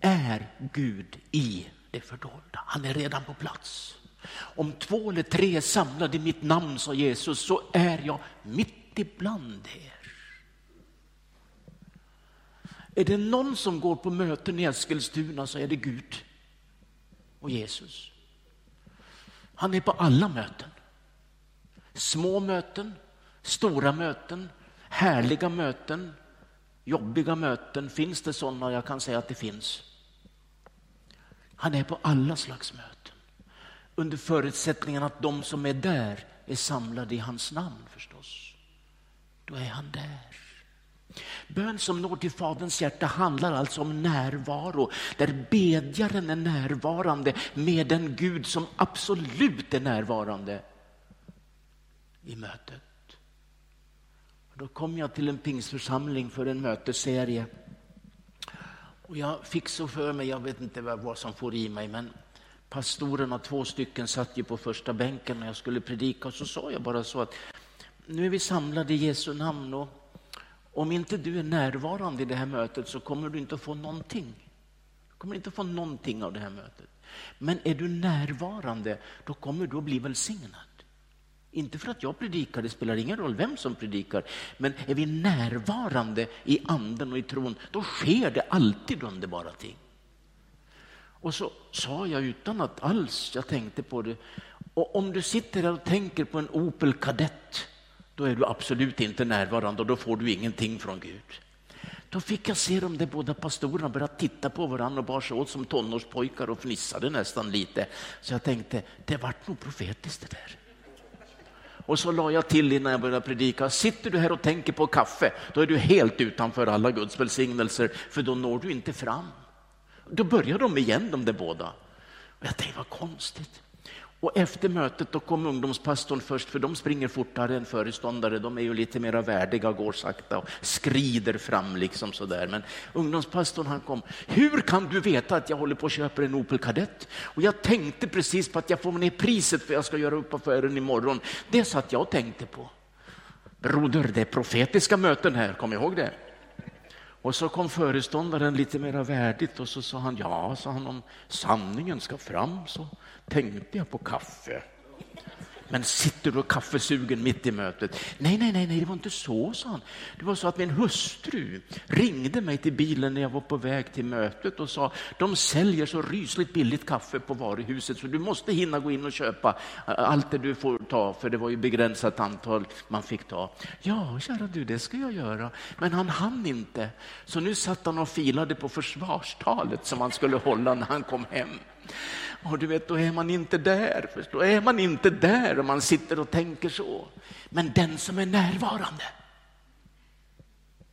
är Gud i det fördolda. Han är redan på plats. Om två eller tre är samlade i mitt namn, sa Jesus, så är jag mitt ibland er. Är det någon som går på möten i Eskilstuna så är det Gud och Jesus. Han är på alla möten. Små möten, stora möten, härliga möten, jobbiga möten. Finns det sådana? Jag kan säga att det finns. Han är på alla slags möten. Under förutsättningen att de som är där är samlade i hans namn förstås. Då är han där. Bön som når till Faderns hjärta handlar alltså om närvaro, där bedjaren är närvarande med den Gud som absolut är närvarande i mötet. Då kom jag till en pingsförsamling för en mötesserie. Och jag fick så för mig, jag vet inte vad som får i mig, men pastorerna, två stycken, satt ju på första bänken när jag skulle predika och så sa jag bara så att nu är vi samlade i Jesu namn och om inte du är närvarande i det här mötet så kommer du inte att få någonting. Du kommer inte att få någonting av det här mötet. Men är du närvarande, då kommer du att bli välsignad. Inte för att jag predikar, det spelar ingen roll vem som predikar, men är vi närvarande i anden och i tron, då sker det alltid underbara ting. Och så sa jag utan att alls jag tänkte på det, och om du sitter där och tänker på en Opel Kadett, då är du absolut inte närvarande och då får du ingenting från Gud. Då fick jag se de där båda pastorerna börja titta på varandra och bar sig åt som tonårspojkar och fnissade nästan lite. Så jag tänkte, det vart nog profetiskt det där. Och så la jag till innan jag började predika, sitter du här och tänker på kaffe, då är du helt utanför alla Guds välsignelser, för då når du inte fram. Då börjar de igen de där båda. Och jag tänkte, vad konstigt. Och efter mötet då kom ungdomspastorn först, för de springer fortare än föreståndare. De är ju lite mer värdiga och går sakta och skrider fram liksom sådär. Men ungdomspastorn han kom. Hur kan du veta att jag håller på att köpa en Opel Kadett? Och jag tänkte precis på att jag får ner priset för jag ska göra upp affären imorgon. Det satt jag och tänkte på. Broder, det är profetiska möten här, kom ihåg det. Och så kom föreståndaren lite mer värdigt och så sa han, ja, sa han, om sanningen ska fram så tänkte jag på kaffe. Men sitter du kaffesugen mitt i mötet? Nej, nej, nej, nej, det var inte så, sa han. Det var så att min hustru ringde mig till bilen när jag var på väg till mötet och sa de säljer så rysligt billigt kaffe på varuhuset så du måste hinna gå in och köpa allt det du får ta, för det var ju begränsat antal man fick ta. Ja, kära du, det ska jag göra. Men han hann inte, så nu satt han och filade på försvarstalet som han skulle hålla när han kom hem. Och du vet, då är man inte där. Då är man inte där om man sitter och tänker så. Men den som är närvarande.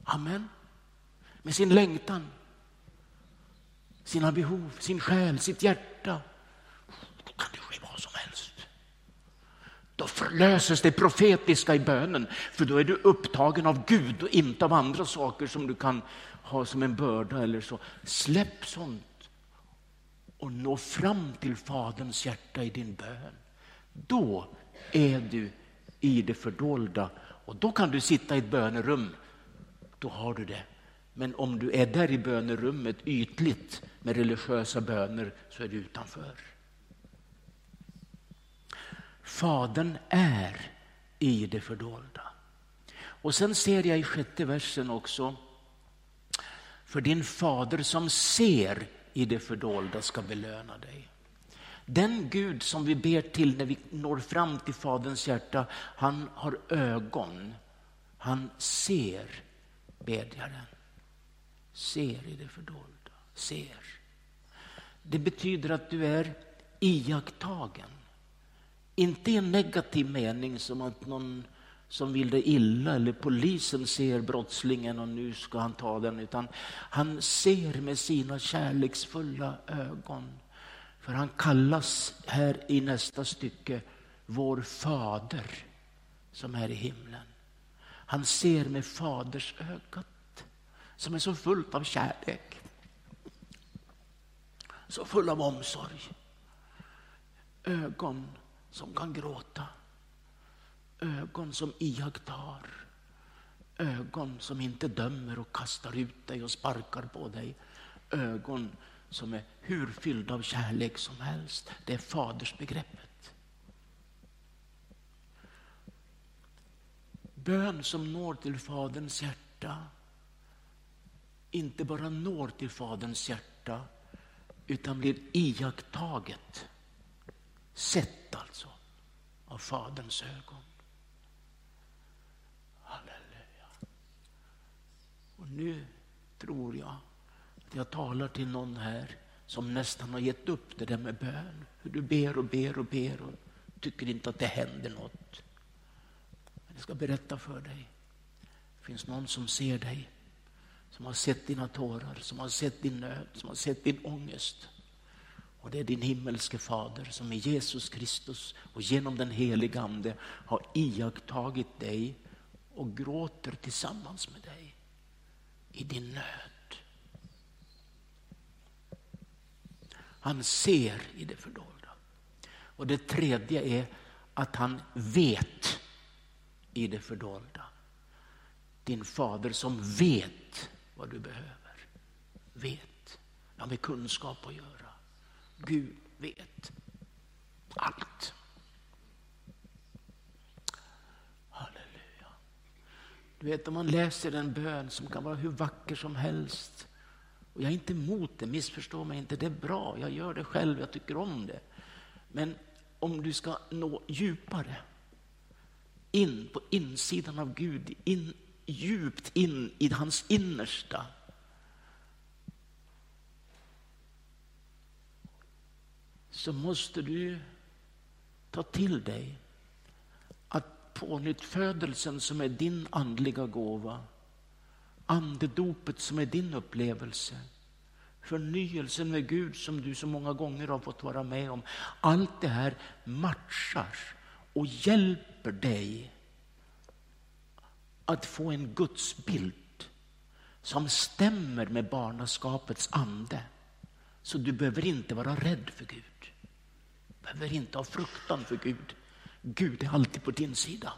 Amen. Med sin längtan, sina behov, sin själ, sitt hjärta. Då kan det ske vad som helst. Då förlöses det profetiska i bönen, för då är du upptagen av Gud och inte av andra saker som du kan ha som en börda eller så. Släpp sånt och nå fram till Faderns hjärta i din bön. Då är du i det fördolda och då kan du sitta i ett bönerum. Då har du det. Men om du är där i bönerummet ytligt med religiösa böner så är du utanför. Fadern är i det fördolda. Och sen ser jag i sjätte versen också, för din fader som ser i det fördolda ska belöna dig. Den Gud som vi ber till när vi når fram till Faderns hjärta, han har ögon. Han ser bedjaren. Ser i det fördolda. Ser. Det betyder att du är iakttagen. Inte i en negativ mening som att någon som vill det illa eller polisen ser brottslingen och nu ska han ta den. Utan han ser med sina kärleksfulla ögon. För han kallas här i nästa stycke vår fader som är i himlen. Han ser med faders ögat som är så fullt av kärlek. Så full av omsorg. Ögon som kan gråta. Ögon som iakttar. Ögon som inte dömer och kastar ut dig och sparkar på dig. Ögon som är hur fyllda av kärlek som helst. Det är fadersbegreppet. Bön som når till Faderns hjärta inte bara når till Faderns hjärta utan blir iakttaget, sett alltså, av Faderns ögon. Och nu tror jag att jag talar till någon här som nästan har gett upp det där med bön. Hur du ber och ber och ber och tycker inte att det händer något. Men jag ska berätta för dig. Det finns någon som ser dig som har sett dina tårar, som har sett din nöd, som har sett din ångest. Och det är din himmelske fader som i Jesus Kristus och genom den helige Ande har iakttagit dig och gråter tillsammans med dig i din nöd. Han ser i det fördolda. Och det tredje är att han vet i det fördolda. Din fader som vet vad du behöver. Vet. Det har med kunskap att göra. Gud vet allt. Du vet om man läser en bön som kan vara hur vacker som helst. Och jag är inte emot det, missförstå mig inte. Det är bra, jag gör det själv, jag tycker om det. Men om du ska nå djupare, in på insidan av Gud, in djupt in i hans innersta. Så måste du ta till dig pånyttfödelsen som är din andliga gåva, andedopet som är din upplevelse, förnyelsen med Gud som du så många gånger har fått vara med om. Allt det här matchar och hjälper dig att få en gudsbild som stämmer med barnaskapets ande. Så du behöver inte vara rädd för Gud. Du behöver inte ha fruktan för Gud. Gud är alltid på din sida.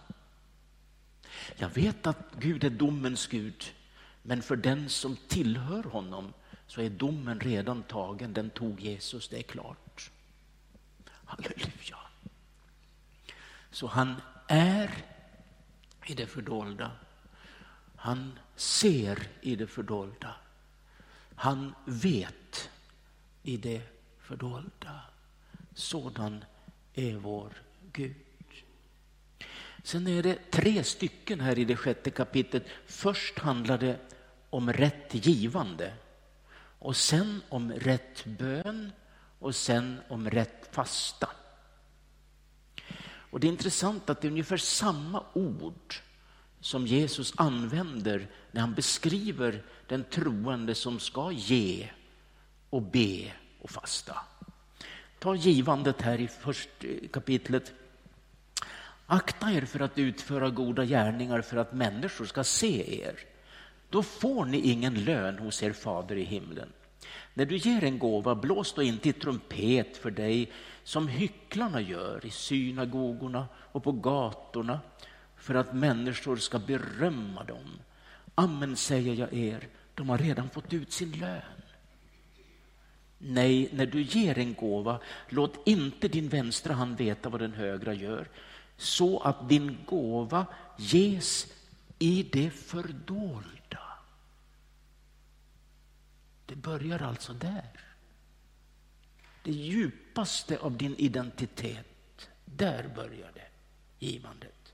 Jag vet att Gud är domens Gud, men för den som tillhör honom så är domen redan tagen. Den tog Jesus, det är klart. Halleluja. Så han är i det fördolda. Han ser i det fördolda. Han vet i det fördolda. Sådan är vår Gud. Sen är det tre stycken här i det sjätte kapitlet. Först handlar det om rätt givande och sen om rätt bön och sen om rätt fasta. Och Det är intressant att det är ungefär samma ord som Jesus använder när han beskriver den troende som ska ge och be och fasta. Ta givandet här i första eh, kapitlet. Akta er för att utföra goda gärningar för att människor ska se er. Då får ni ingen lön hos er fader i himlen. När du ger en gåva, blås då inte i trumpet för dig som hycklarna gör i synagogorna och på gatorna för att människor ska berömma dem. Amen säger jag er, de har redan fått ut sin lön. Nej, när du ger en gåva, låt inte din vänstra hand veta vad den högra gör så att din gåva ges i det fördolda. Det börjar alltså där. Det djupaste av din identitet, där börjar det givandet.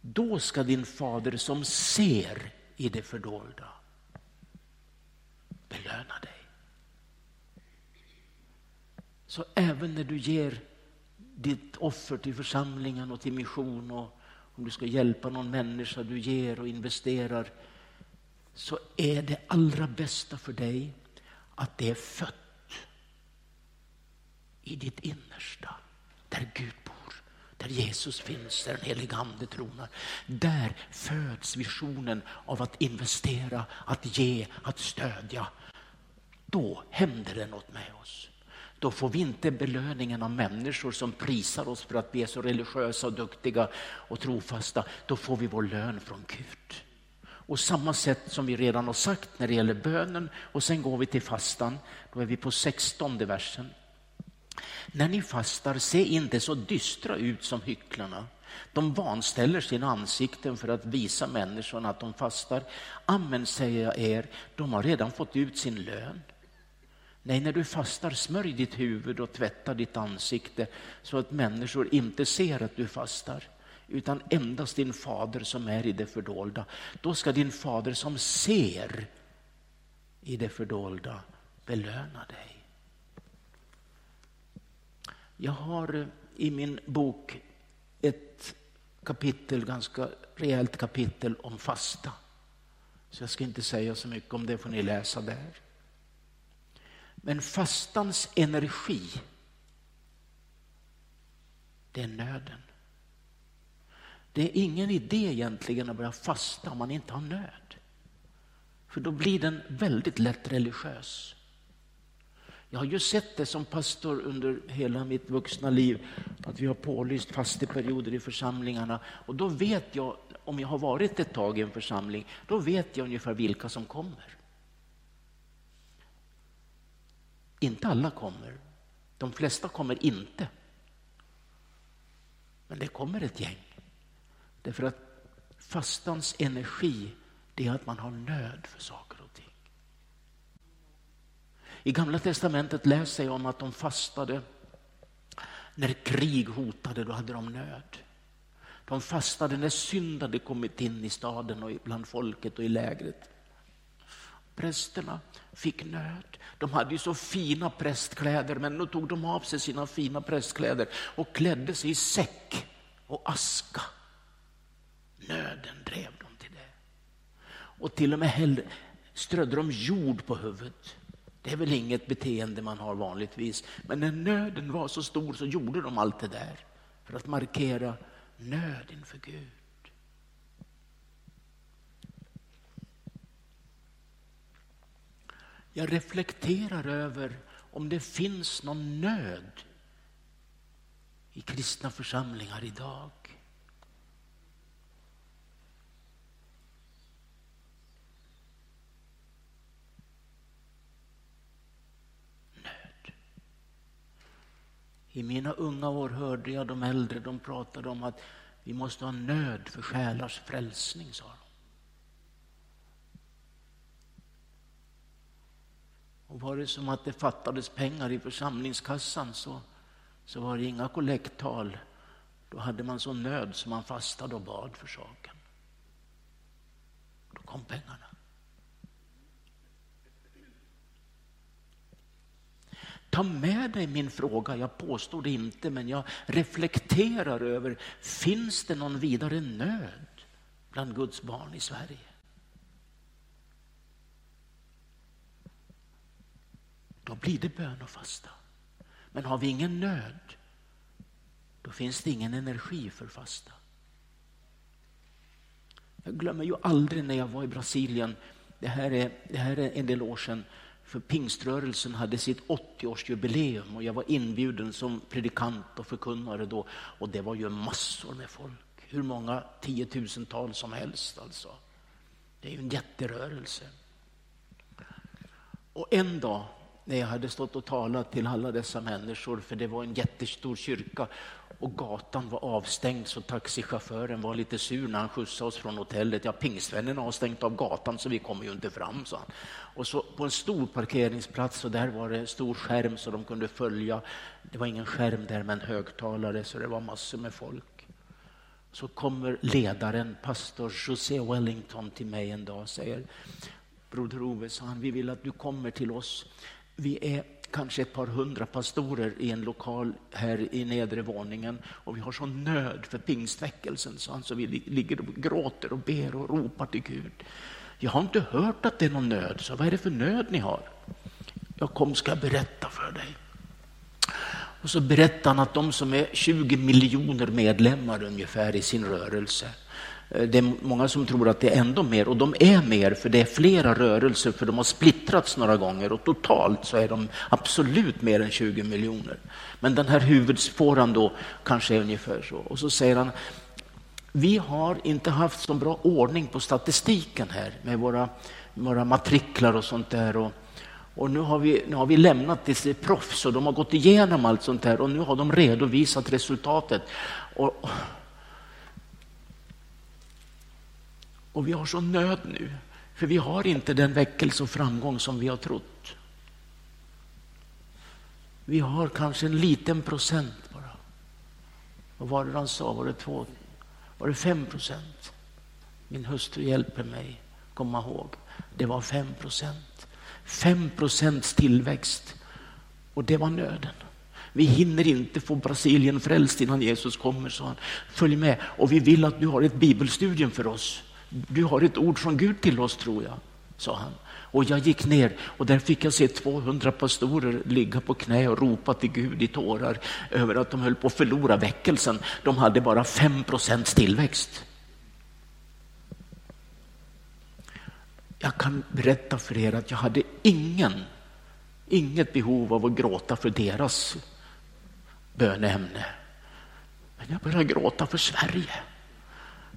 Då ska din fader som ser i det fördolda belöna dig. Så även när du ger ditt offer till församlingen och till mission och om du ska hjälpa någon människa du ger och investerar så är det allra bästa för dig att det är fött i ditt innersta där Gud bor, där Jesus finns, där den helige Ande tronar. Där föds visionen av att investera, att ge, att stödja. Då händer det något med oss. Då får vi inte belöningen av människor som prisar oss för att vi är så religiösa och duktiga och trofasta. Då får vi vår lön från Gud. Och samma sätt som vi redan har sagt när det gäller bönen och sen går vi till fastan. Då är vi på 16 versen. När ni fastar, se inte så dystra ut som hycklarna. De vanställer sina ansikten för att visa människorna att de fastar. Amen säger jag er, de har redan fått ut sin lön. Nej, när du fastar, smörj ditt huvud och tvätta ditt ansikte så att människor inte ser att du fastar utan endast din fader som är i det fördolda. Då ska din fader som ser i det fördolda belöna dig. Jag har eh, i min bok ett kapitel, ganska rejält kapitel om fasta. Så jag ska inte säga så mycket om det, får ni läsa där. Men fastans energi, det är nöden. Det är ingen idé egentligen att börja fasta om man inte har nöd. För då blir den väldigt lätt religiös. Jag har ju sett det som pastor under hela mitt vuxna liv, att vi har pålyst fasteperioder i församlingarna. Och då vet jag, om jag har varit ett tag i en församling, då vet jag ungefär vilka som kommer. Inte alla kommer. De flesta kommer inte. Men det kommer ett gäng. Därför att fastans energi, det är att man har nöd för saker och ting. I Gamla Testamentet läser jag om att de fastade när krig hotade, då hade de nöd. De fastade när synd hade kommit in i staden och bland folket och i lägret. Prästerna fick nöd. De hade ju så fina prästkläder, men då tog de av sig sina fina prästkläder och klädde sig i säck och aska. Nöden drev dem till det. Och till och med strödde de jord på huvudet. Det är väl inget beteende man har vanligtvis. Men när nöden var så stor så gjorde de allt det där för att markera nöd inför Gud. Jag reflekterar över om det finns någon nöd i kristna församlingar idag. Nöd. I mina unga år hörde jag de äldre, de pratade om att vi måste ha nöd för själars frälsning, sa de. Och var det som att det fattades pengar i församlingskassan så, så var det inga kollekttal. Då hade man så nöd som man fastade och bad för saken. Då kom pengarna. Ta med dig min fråga, jag påstår det inte, men jag reflekterar över, finns det någon vidare nöd bland Guds barn i Sverige? Då blir det bön och fasta. Men har vi ingen nöd, då finns det ingen energi för fasta. Jag glömmer ju aldrig när jag var i Brasilien, det här är, det här är en del år sedan, för pingströrelsen hade sitt 80-årsjubileum och jag var inbjuden som predikant och förkunnare då. Och det var ju massor med folk. Hur många tiotusentals som helst alltså. Det är ju en jätterörelse. Och en dag när jag hade stått och talat till alla dessa människor, för det var en jättestor kyrka och gatan var avstängd så taxichauffören var lite sur när han skjutsade oss från hotellet. Ja, pingstvännerna har stängt av gatan så vi kommer ju inte fram, sa han. Och så på en stor parkeringsplats och där var det en stor skärm så de kunde följa. Det var ingen skärm där men högtalare så det var massor med folk. Så kommer ledaren, pastor José Wellington till mig en dag och säger Broder Ove, sa han, vi vill att du kommer till oss. Vi är kanske ett par hundra pastorer i en lokal här i nedre våningen och vi har sån nöd för pingstväckelsen så, alltså vi ligger och gråter och ber och ropar till Gud. Jag har inte hört att det är någon nöd, så vad är det för nöd ni har? Jag kom ska berätta för dig. Och så berättar han att de som är 20 miljoner medlemmar ungefär i sin rörelse Eh, det är många som tror att det är ändå mer och de är mer för det är flera rörelser för de har splittrats några gånger och totalt så är de absolut mer än 20 miljoner. Men den här huvudspåran då kanske är ungefär så. Och så säger han, vi har inte haft så bra ordning på statistiken här med våra, våra matriklar och sånt där. Och, och nu har, vi, nu har vi lämnat det till proffs och de har gått igenom allt sånt där och nu har de redovisat resultatet. Och, Och vi har sån nöd nu, för vi har inte den väckelse och framgång som vi har trott. Vi har kanske en liten procent bara. Vad var det han sa? Var det, två, var det fem procent? Min hustru hjälper mig komma ihåg. Det var fem procent. Fem procents tillväxt. Och det var nöden. Vi hinner inte få Brasilien frälst innan Jesus kommer, sa han. Följ med. Och vi vill att du har ett bibelstudium för oss. Du har ett ord från Gud till oss, tror jag, sa han. Och jag gick ner och där fick jag se 200 pastorer ligga på knä och ropa till Gud i tårar över att de höll på att förlora väckelsen. De hade bara 5 procents tillväxt. Jag kan berätta för er att jag hade ingen, inget behov av att gråta för deras böneämne. Men jag började gråta för Sverige.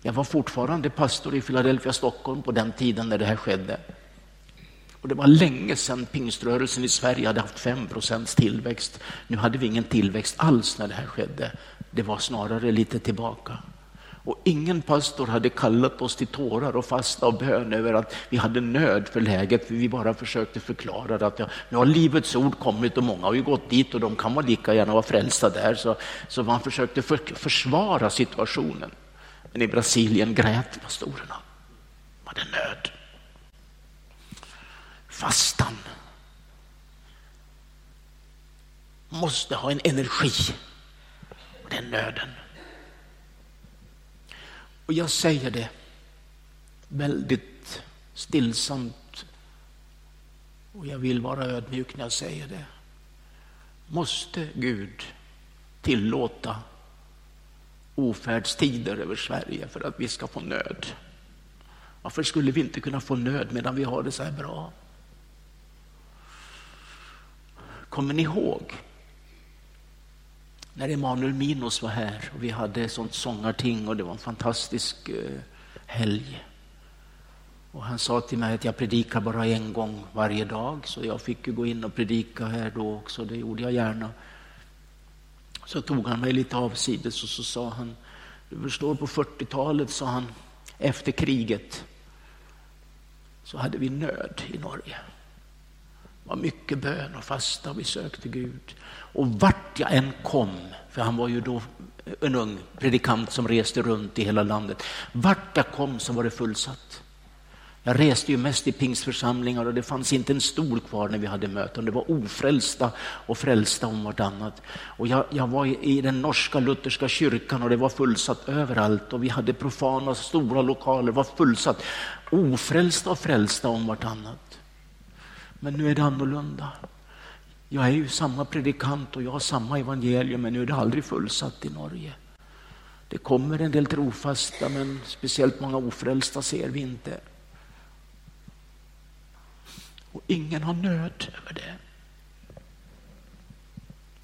Jag var fortfarande pastor i Philadelphia, Stockholm på den tiden när det här skedde. Och det var länge sedan pingströrelsen i Sverige hade haft 5 procents tillväxt. Nu hade vi ingen tillväxt alls när det här skedde. Det var snarare lite tillbaka. Och ingen pastor hade kallat oss till tårar och fasta och bön över att vi hade nöd för läget, för vi bara försökte förklara att ja, nu har livets ord kommit och många har ju gått dit och de kan vara lika gärna vara frälsta där. Så, så man försökte för, försvara situationen. Men i Brasilien grät pastorerna. De hade nöd. Fastan måste ha en energi. Och den nöden. Och jag säger det väldigt stillsamt och jag vill vara ödmjuk när jag säger det. Måste Gud tillåta ofärdstider över Sverige för att vi ska få nöd. Varför skulle vi inte kunna få nöd medan vi har det så här bra? Kommer ni ihåg när Emanuel Minos var här och vi hade sånt sångarting och det var en fantastisk eh, helg. Och han sa till mig att jag predikar bara en gång varje dag så jag fick ju gå in och predika här då också, det gjorde jag gärna. Så tog han mig lite avsides och så sa han, du förstår på 40-talet, sa han, efter kriget, så hade vi nöd i Norge. Det var mycket bön och fasta och vi sökte Gud. Och vart jag än kom, för han var ju då en ung predikant som reste runt i hela landet. Vart jag kom så var det fullsatt. Jag reste ju mest i pingstförsamlingar och det fanns inte en stol kvar när vi hade möten. Det var ofrälsta och frälsta om vartannat. Och jag, jag var i, i, den norska lutherska kyrkan och det var fullsatt överallt och vi hade profana stora lokaler, det var fullsatt. Ofrälsta och frälsta om vartannat. Men nu är det annorlunda. Jag är ju samma predikant och jag har samma evangelium men nu är det aldrig fullsatt i Norge. Det kommer en del trofasta men speciellt många ofrälsta ser vi inte. Och ingen har nöd över det.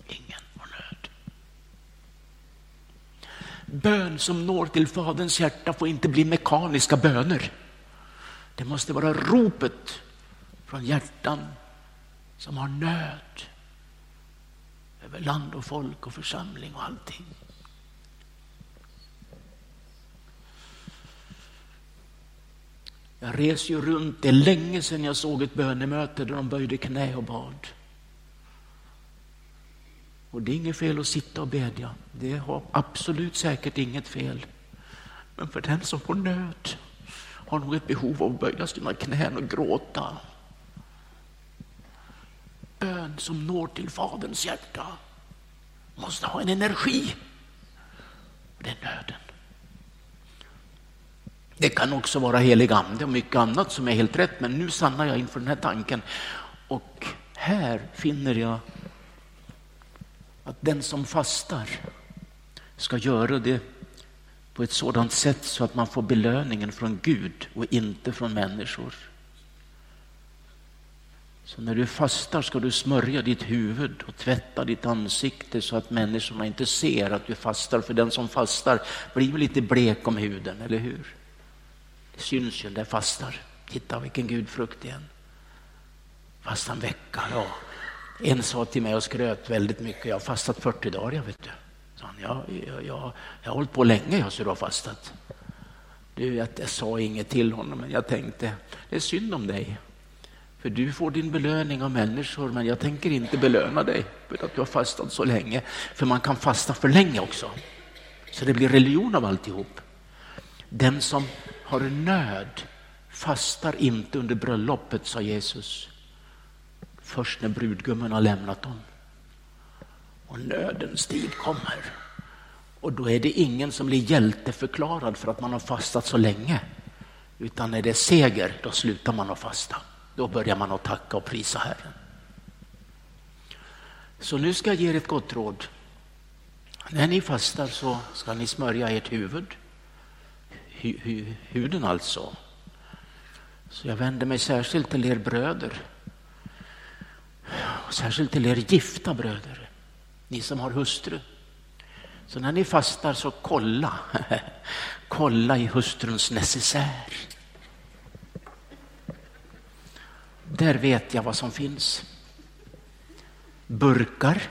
Ingen har nöd. Bön som når till Faderns hjärta får inte bli mekaniska böner. Det måste vara ropet från hjärtan som har nöd över land och folk och församling och allting. Jag reser ju runt. Det är länge sedan jag såg ett bönemöte där de böjde knä och bad. Och det är inget fel att sitta och bedja. Det har absolut säkert inget fel. Men för den som får nöd har nog ett behov av att böja sina knän och gråta. Bön som når till Faderns hjärta måste ha en energi. Det är nöden. Det kan också vara helig ande och mycket annat som är helt rätt, men nu stannar jag inför den här tanken. Och här finner jag att den som fastar ska göra det på ett sådant sätt så att man får belöningen från Gud och inte från människor. Så när du fastar ska du smörja ditt huvud och tvätta ditt ansikte så att människorna inte ser att du fastar. För den som fastar blir lite blek om huden, eller hur? Det syns ju, där fastar. Titta vilken gudfrukt igen. Fasta en vecka, ja. En sa till mig och skröt väldigt mycket. Jag har fastat 40 dagar, jag vet du. Så han, jag, jag, jag, jag har hållit på länge, jag, så du har fastat. Du, jag, jag sa inget till honom, men jag tänkte, det är synd om dig. För du får din belöning av människor, men jag tänker inte belöna dig för att du har fastat så länge. För man kan fasta för länge också. Så det blir religion av alltihop. Den som har nöd fastar inte under bröllopet, sa Jesus. Först när brudgummen har lämnat dem. Och nödens tid kommer. Och då är det ingen som blir hjälteförklarad för att man har fastat så länge. Utan när det är seger, då slutar man att fasta. Då börjar man att tacka och prisa Herren. Så nu ska jag ge er ett gott råd. När ni fastar så ska ni smörja ert huvud huden alltså. Så jag vänder mig särskilt till er bröder. Särskilt till er gifta bröder, ni som har hustru. Så när ni fastar så kolla, kolla i hustruns necessär. Där vet jag vad som finns. Burkar,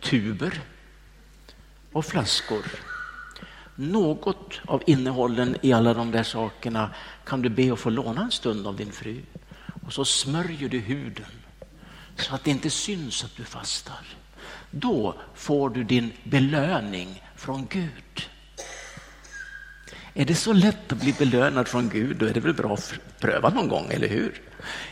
tuber och flaskor något av innehållen i alla de där sakerna kan du be att få låna en stund av din fru. Och så smörjer du huden så att det inte syns att du fastar. Då får du din belöning från Gud. Är det så lätt att bli belönad från Gud, då är det väl bra att pröva någon gång, eller hur?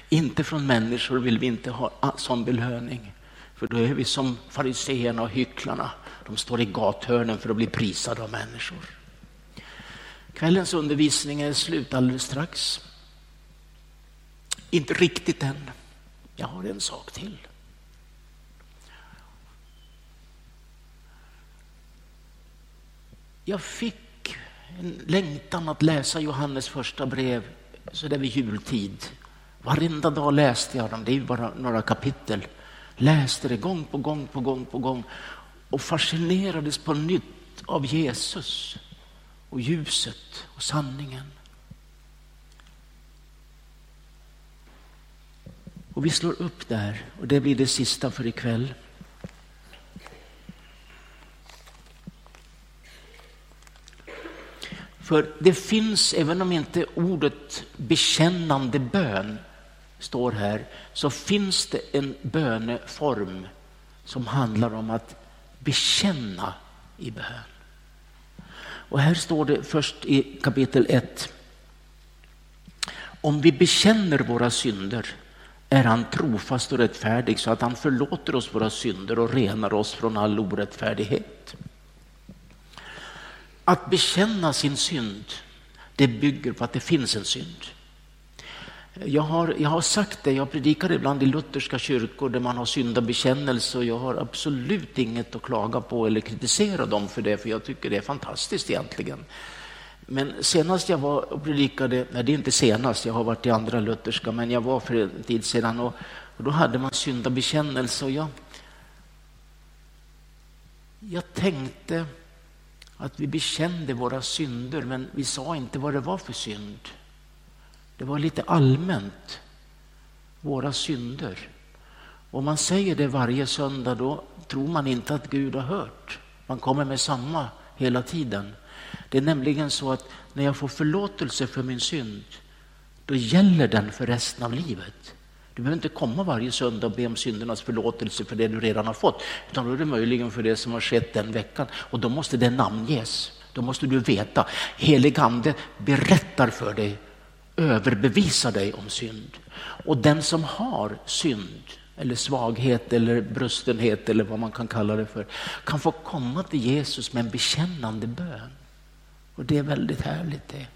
Inte från människor vill vi inte ha sån belöning. För då är vi som fariseerna och hycklarna. De står i gathörnen för att bli prisade av människor. Kvällens undervisning är slut alldeles strax. Inte riktigt än. Jag har en sak till. Jag fick en längtan att läsa Johannes första brev så där vid jultid. Varenda dag läste jag dem, det är ju bara några kapitel. Läste det gång på gång på gång på gång och fascinerades på nytt av Jesus och ljuset och sanningen. Och vi slår upp där och det blir det sista för ikväll. För det finns, även om inte ordet bekännande bön står här, så finns det en böneform som handlar om att bekänna i bön. Och här står det först i kapitel 1. Om vi bekänner våra synder är han trofast och rättfärdig så att han förlåter oss våra synder och renar oss från all orättfärdighet. Att bekänna sin synd, det bygger på att det finns en synd. Jag har, jag har sagt det, jag predikar ibland i lutherska kyrkor där man har syndabekännelse och jag har absolut inget att klaga på eller kritisera dem för det, för jag tycker det är fantastiskt egentligen. Men senast jag var och predikade, nej det är inte senast, jag har varit i andra lutherska, men jag var för en tid sedan och, och då hade man syndabekännelse och jag, jag tänkte att vi bekände våra synder, men vi sa inte vad det var för synd. Det var lite allmänt. våra synder. Om man säger det varje söndag då tror man inte att Gud har hört. Man kommer med samma hela tiden. Det är nämligen så att när jag får förlåtelse för min synd, då gäller den för resten av livet. Du behöver inte komma varje söndag och be om syndernas förlåtelse för det du redan har fått, utan då är det möjligen för det som har skett den veckan och då måste det namnges. Då måste du veta, helig ande berättar för dig, överbevisa dig om synd. Och den som har synd, eller svaghet eller brustenhet eller vad man kan kalla det för, kan få komma till Jesus med en bekännande bön. Och det är väldigt härligt det.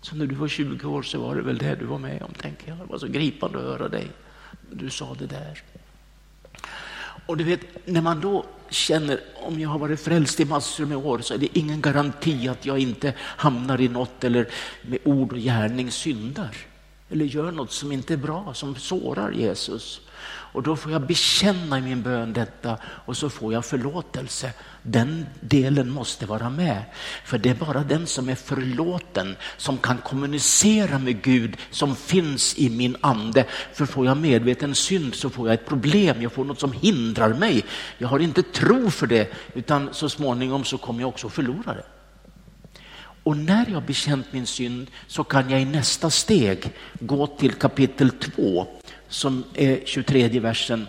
Så när du var 20 år så var det väl det du var med om, tänker jag. Det var så gripande att höra dig. Du sa det där. Och du vet, när man då känner, om jag har varit frälst i massor med år så är det ingen garanti att jag inte hamnar i något eller med ord och gärning syndar. Eller gör något som inte är bra, som sårar Jesus. Och då får jag bekänna i min bön detta och så får jag förlåtelse. Den delen måste vara med. För det är bara den som är förlåten som kan kommunicera med Gud som finns i min ande. För får jag medveten synd så får jag ett problem, jag får något som hindrar mig. Jag har inte tro för det utan så småningom så kommer jag också förlora det. Och när jag bekänt min synd så kan jag i nästa steg gå till kapitel 2 som är 23 versen.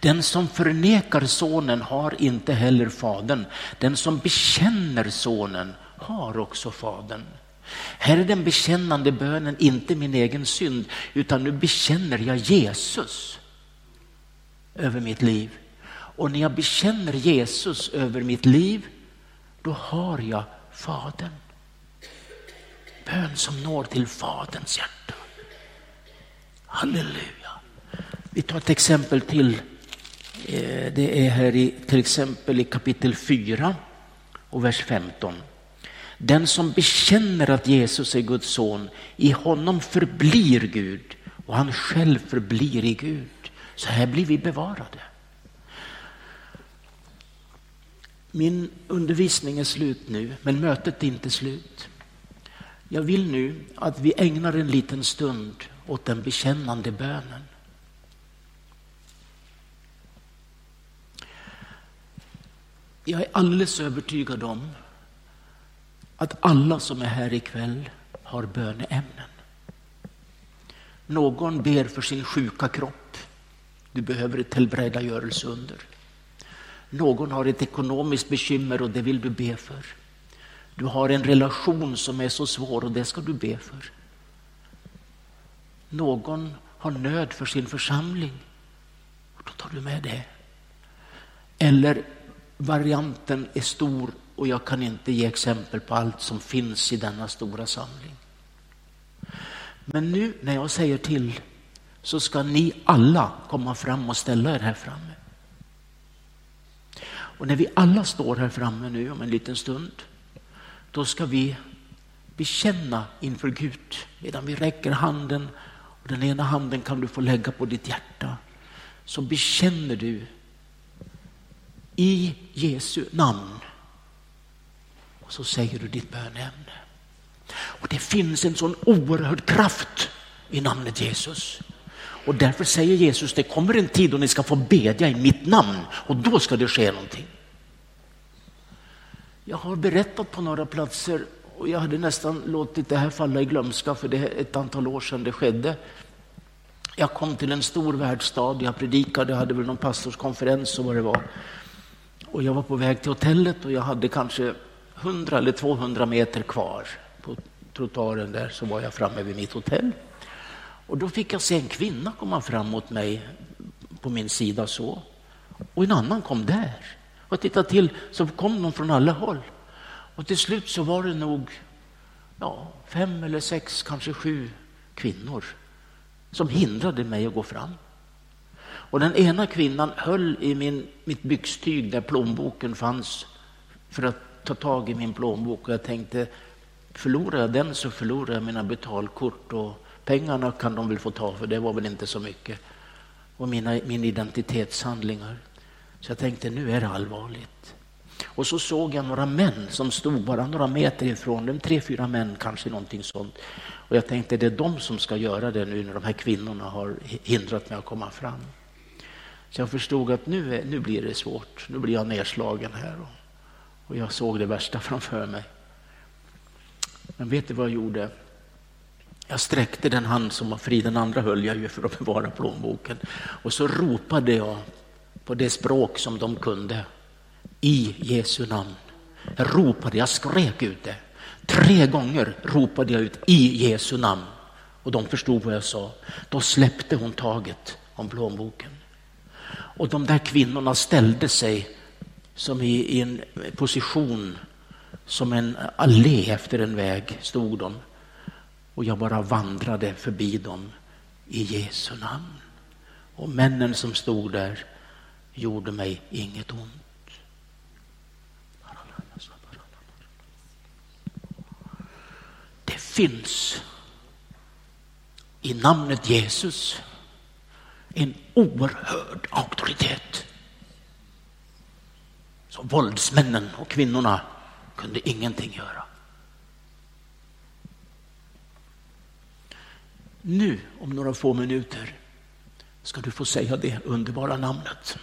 Den som förnekar sonen har inte heller fadern. Den som bekänner sonen har också fadern. Här är den bekännande bönen inte min egen synd, utan nu bekänner jag Jesus över mitt liv. Och när jag bekänner Jesus över mitt liv, då har jag Fadern. Bön som når till Faderns hjärta. Halleluja. Vi tar ett exempel till. Eh, det är här i, till exempel i kapitel 4 och vers 15. Den som bekänner att Jesus är Guds son, i honom förblir Gud och han själv förblir i Gud. Så här blir vi bevarade. Min undervisning är slut nu, men mötet är inte slut. Jag vill nu att vi ägnar en liten stund åt den bekännande bönen. Jag är alldeles övertygad om att alla som är här ikväll har böneämnen. Någon ber för sin sjuka kropp. Du behöver ett helbrägdagörelse under. Någon har ett ekonomiskt bekymmer och det vill du be för. Du har en relation som är så svår och det ska du be för. Någon har nöd för sin församling och då tar du med det. Eller varianten är stor och jag kan inte ge exempel på allt som finns i denna stora samling. Men nu när jag säger till så ska ni alla komma fram och ställa er här framme. Och när vi alla står här framme nu om en liten stund, då ska vi bekänna inför Gud medan vi räcker handen och den ena handen kan du få lägga på ditt hjärta. Så bekänner du i Jesu namn och så säger du ditt bönämne. Och det finns en sån oerhörd kraft i namnet Jesus. Och därför säger Jesus, det kommer en tid då ni ska få bedja i mitt namn och då ska det ske någonting. Jag har berättat på några platser och jag hade nästan låtit det här falla i glömska för det är ett antal år sedan det skedde. Jag kom till en stor världsstad, jag predikade, hade väl någon pastorskonferens och vad det var. Och jag var på väg till hotellet och jag hade kanske 100 eller 200 meter kvar på trottoaren där så var jag framme vid mitt hotell. Och då fick jag se en kvinna komma fram mot mig på min sida så. Och en annan kom där. Och jag tittade till så kom de från alla håll. Och till slut så var det nog ja, fem eller sex, kanske sju kvinnor som hindrade mig att gå fram. Och den ena kvinnan höll i min, mitt byxtyg där plånboken fanns för att ta tag i min plånbok och jag tänkte förlorar jag den så förlorar jag mina betalkort och pengarna kan de väl få ta för det var väl inte så mycket. Och mina, min identitetshandlingar. Så jag tänkte nu är det allvarligt. Och så såg jag några män som stod bara några meter ifrån dem, tre, fyra män kanske någonting sånt. Och jag tänkte det är de som ska göra det nu när de här kvinnorna har hindrat mig att komma fram. Så jag förstod att nu, nu blir det svårt, nu blir jag nedslagen här. Och, och jag såg det värsta framför mig. Men vet du vad jag gjorde? Jag sträckte den hand som var fri, den andra höll jag ju för att bevara plånboken. Och så ropade jag på det språk som de kunde. I Jesu namn. Jag ropade, jag skrek ut det. Tre gånger ropade jag ut i Jesu namn. Och de förstod vad jag sa. Då släppte hon taget om plånboken. Och de där kvinnorna ställde sig som i, i en position som en allé efter en väg stod de. Och jag bara vandrade förbi dem i Jesu namn. Och männen som stod där gjorde mig inget ont. Det finns i namnet Jesus en oerhörd auktoritet. Så våldsmännen och kvinnorna kunde ingenting göra. Nu, om några få minuter, ska du få säga det underbara namnet.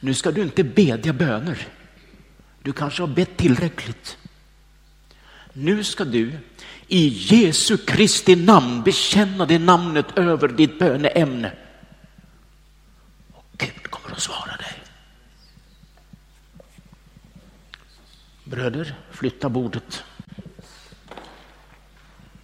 Nu ska du inte bedja böner. Du kanske har bett tillräckligt. Nu ska du i Jesu Kristi namn bekänna det namnet över ditt böneämne. Och Gud kommer att svara dig. Bröder, flytta bordet.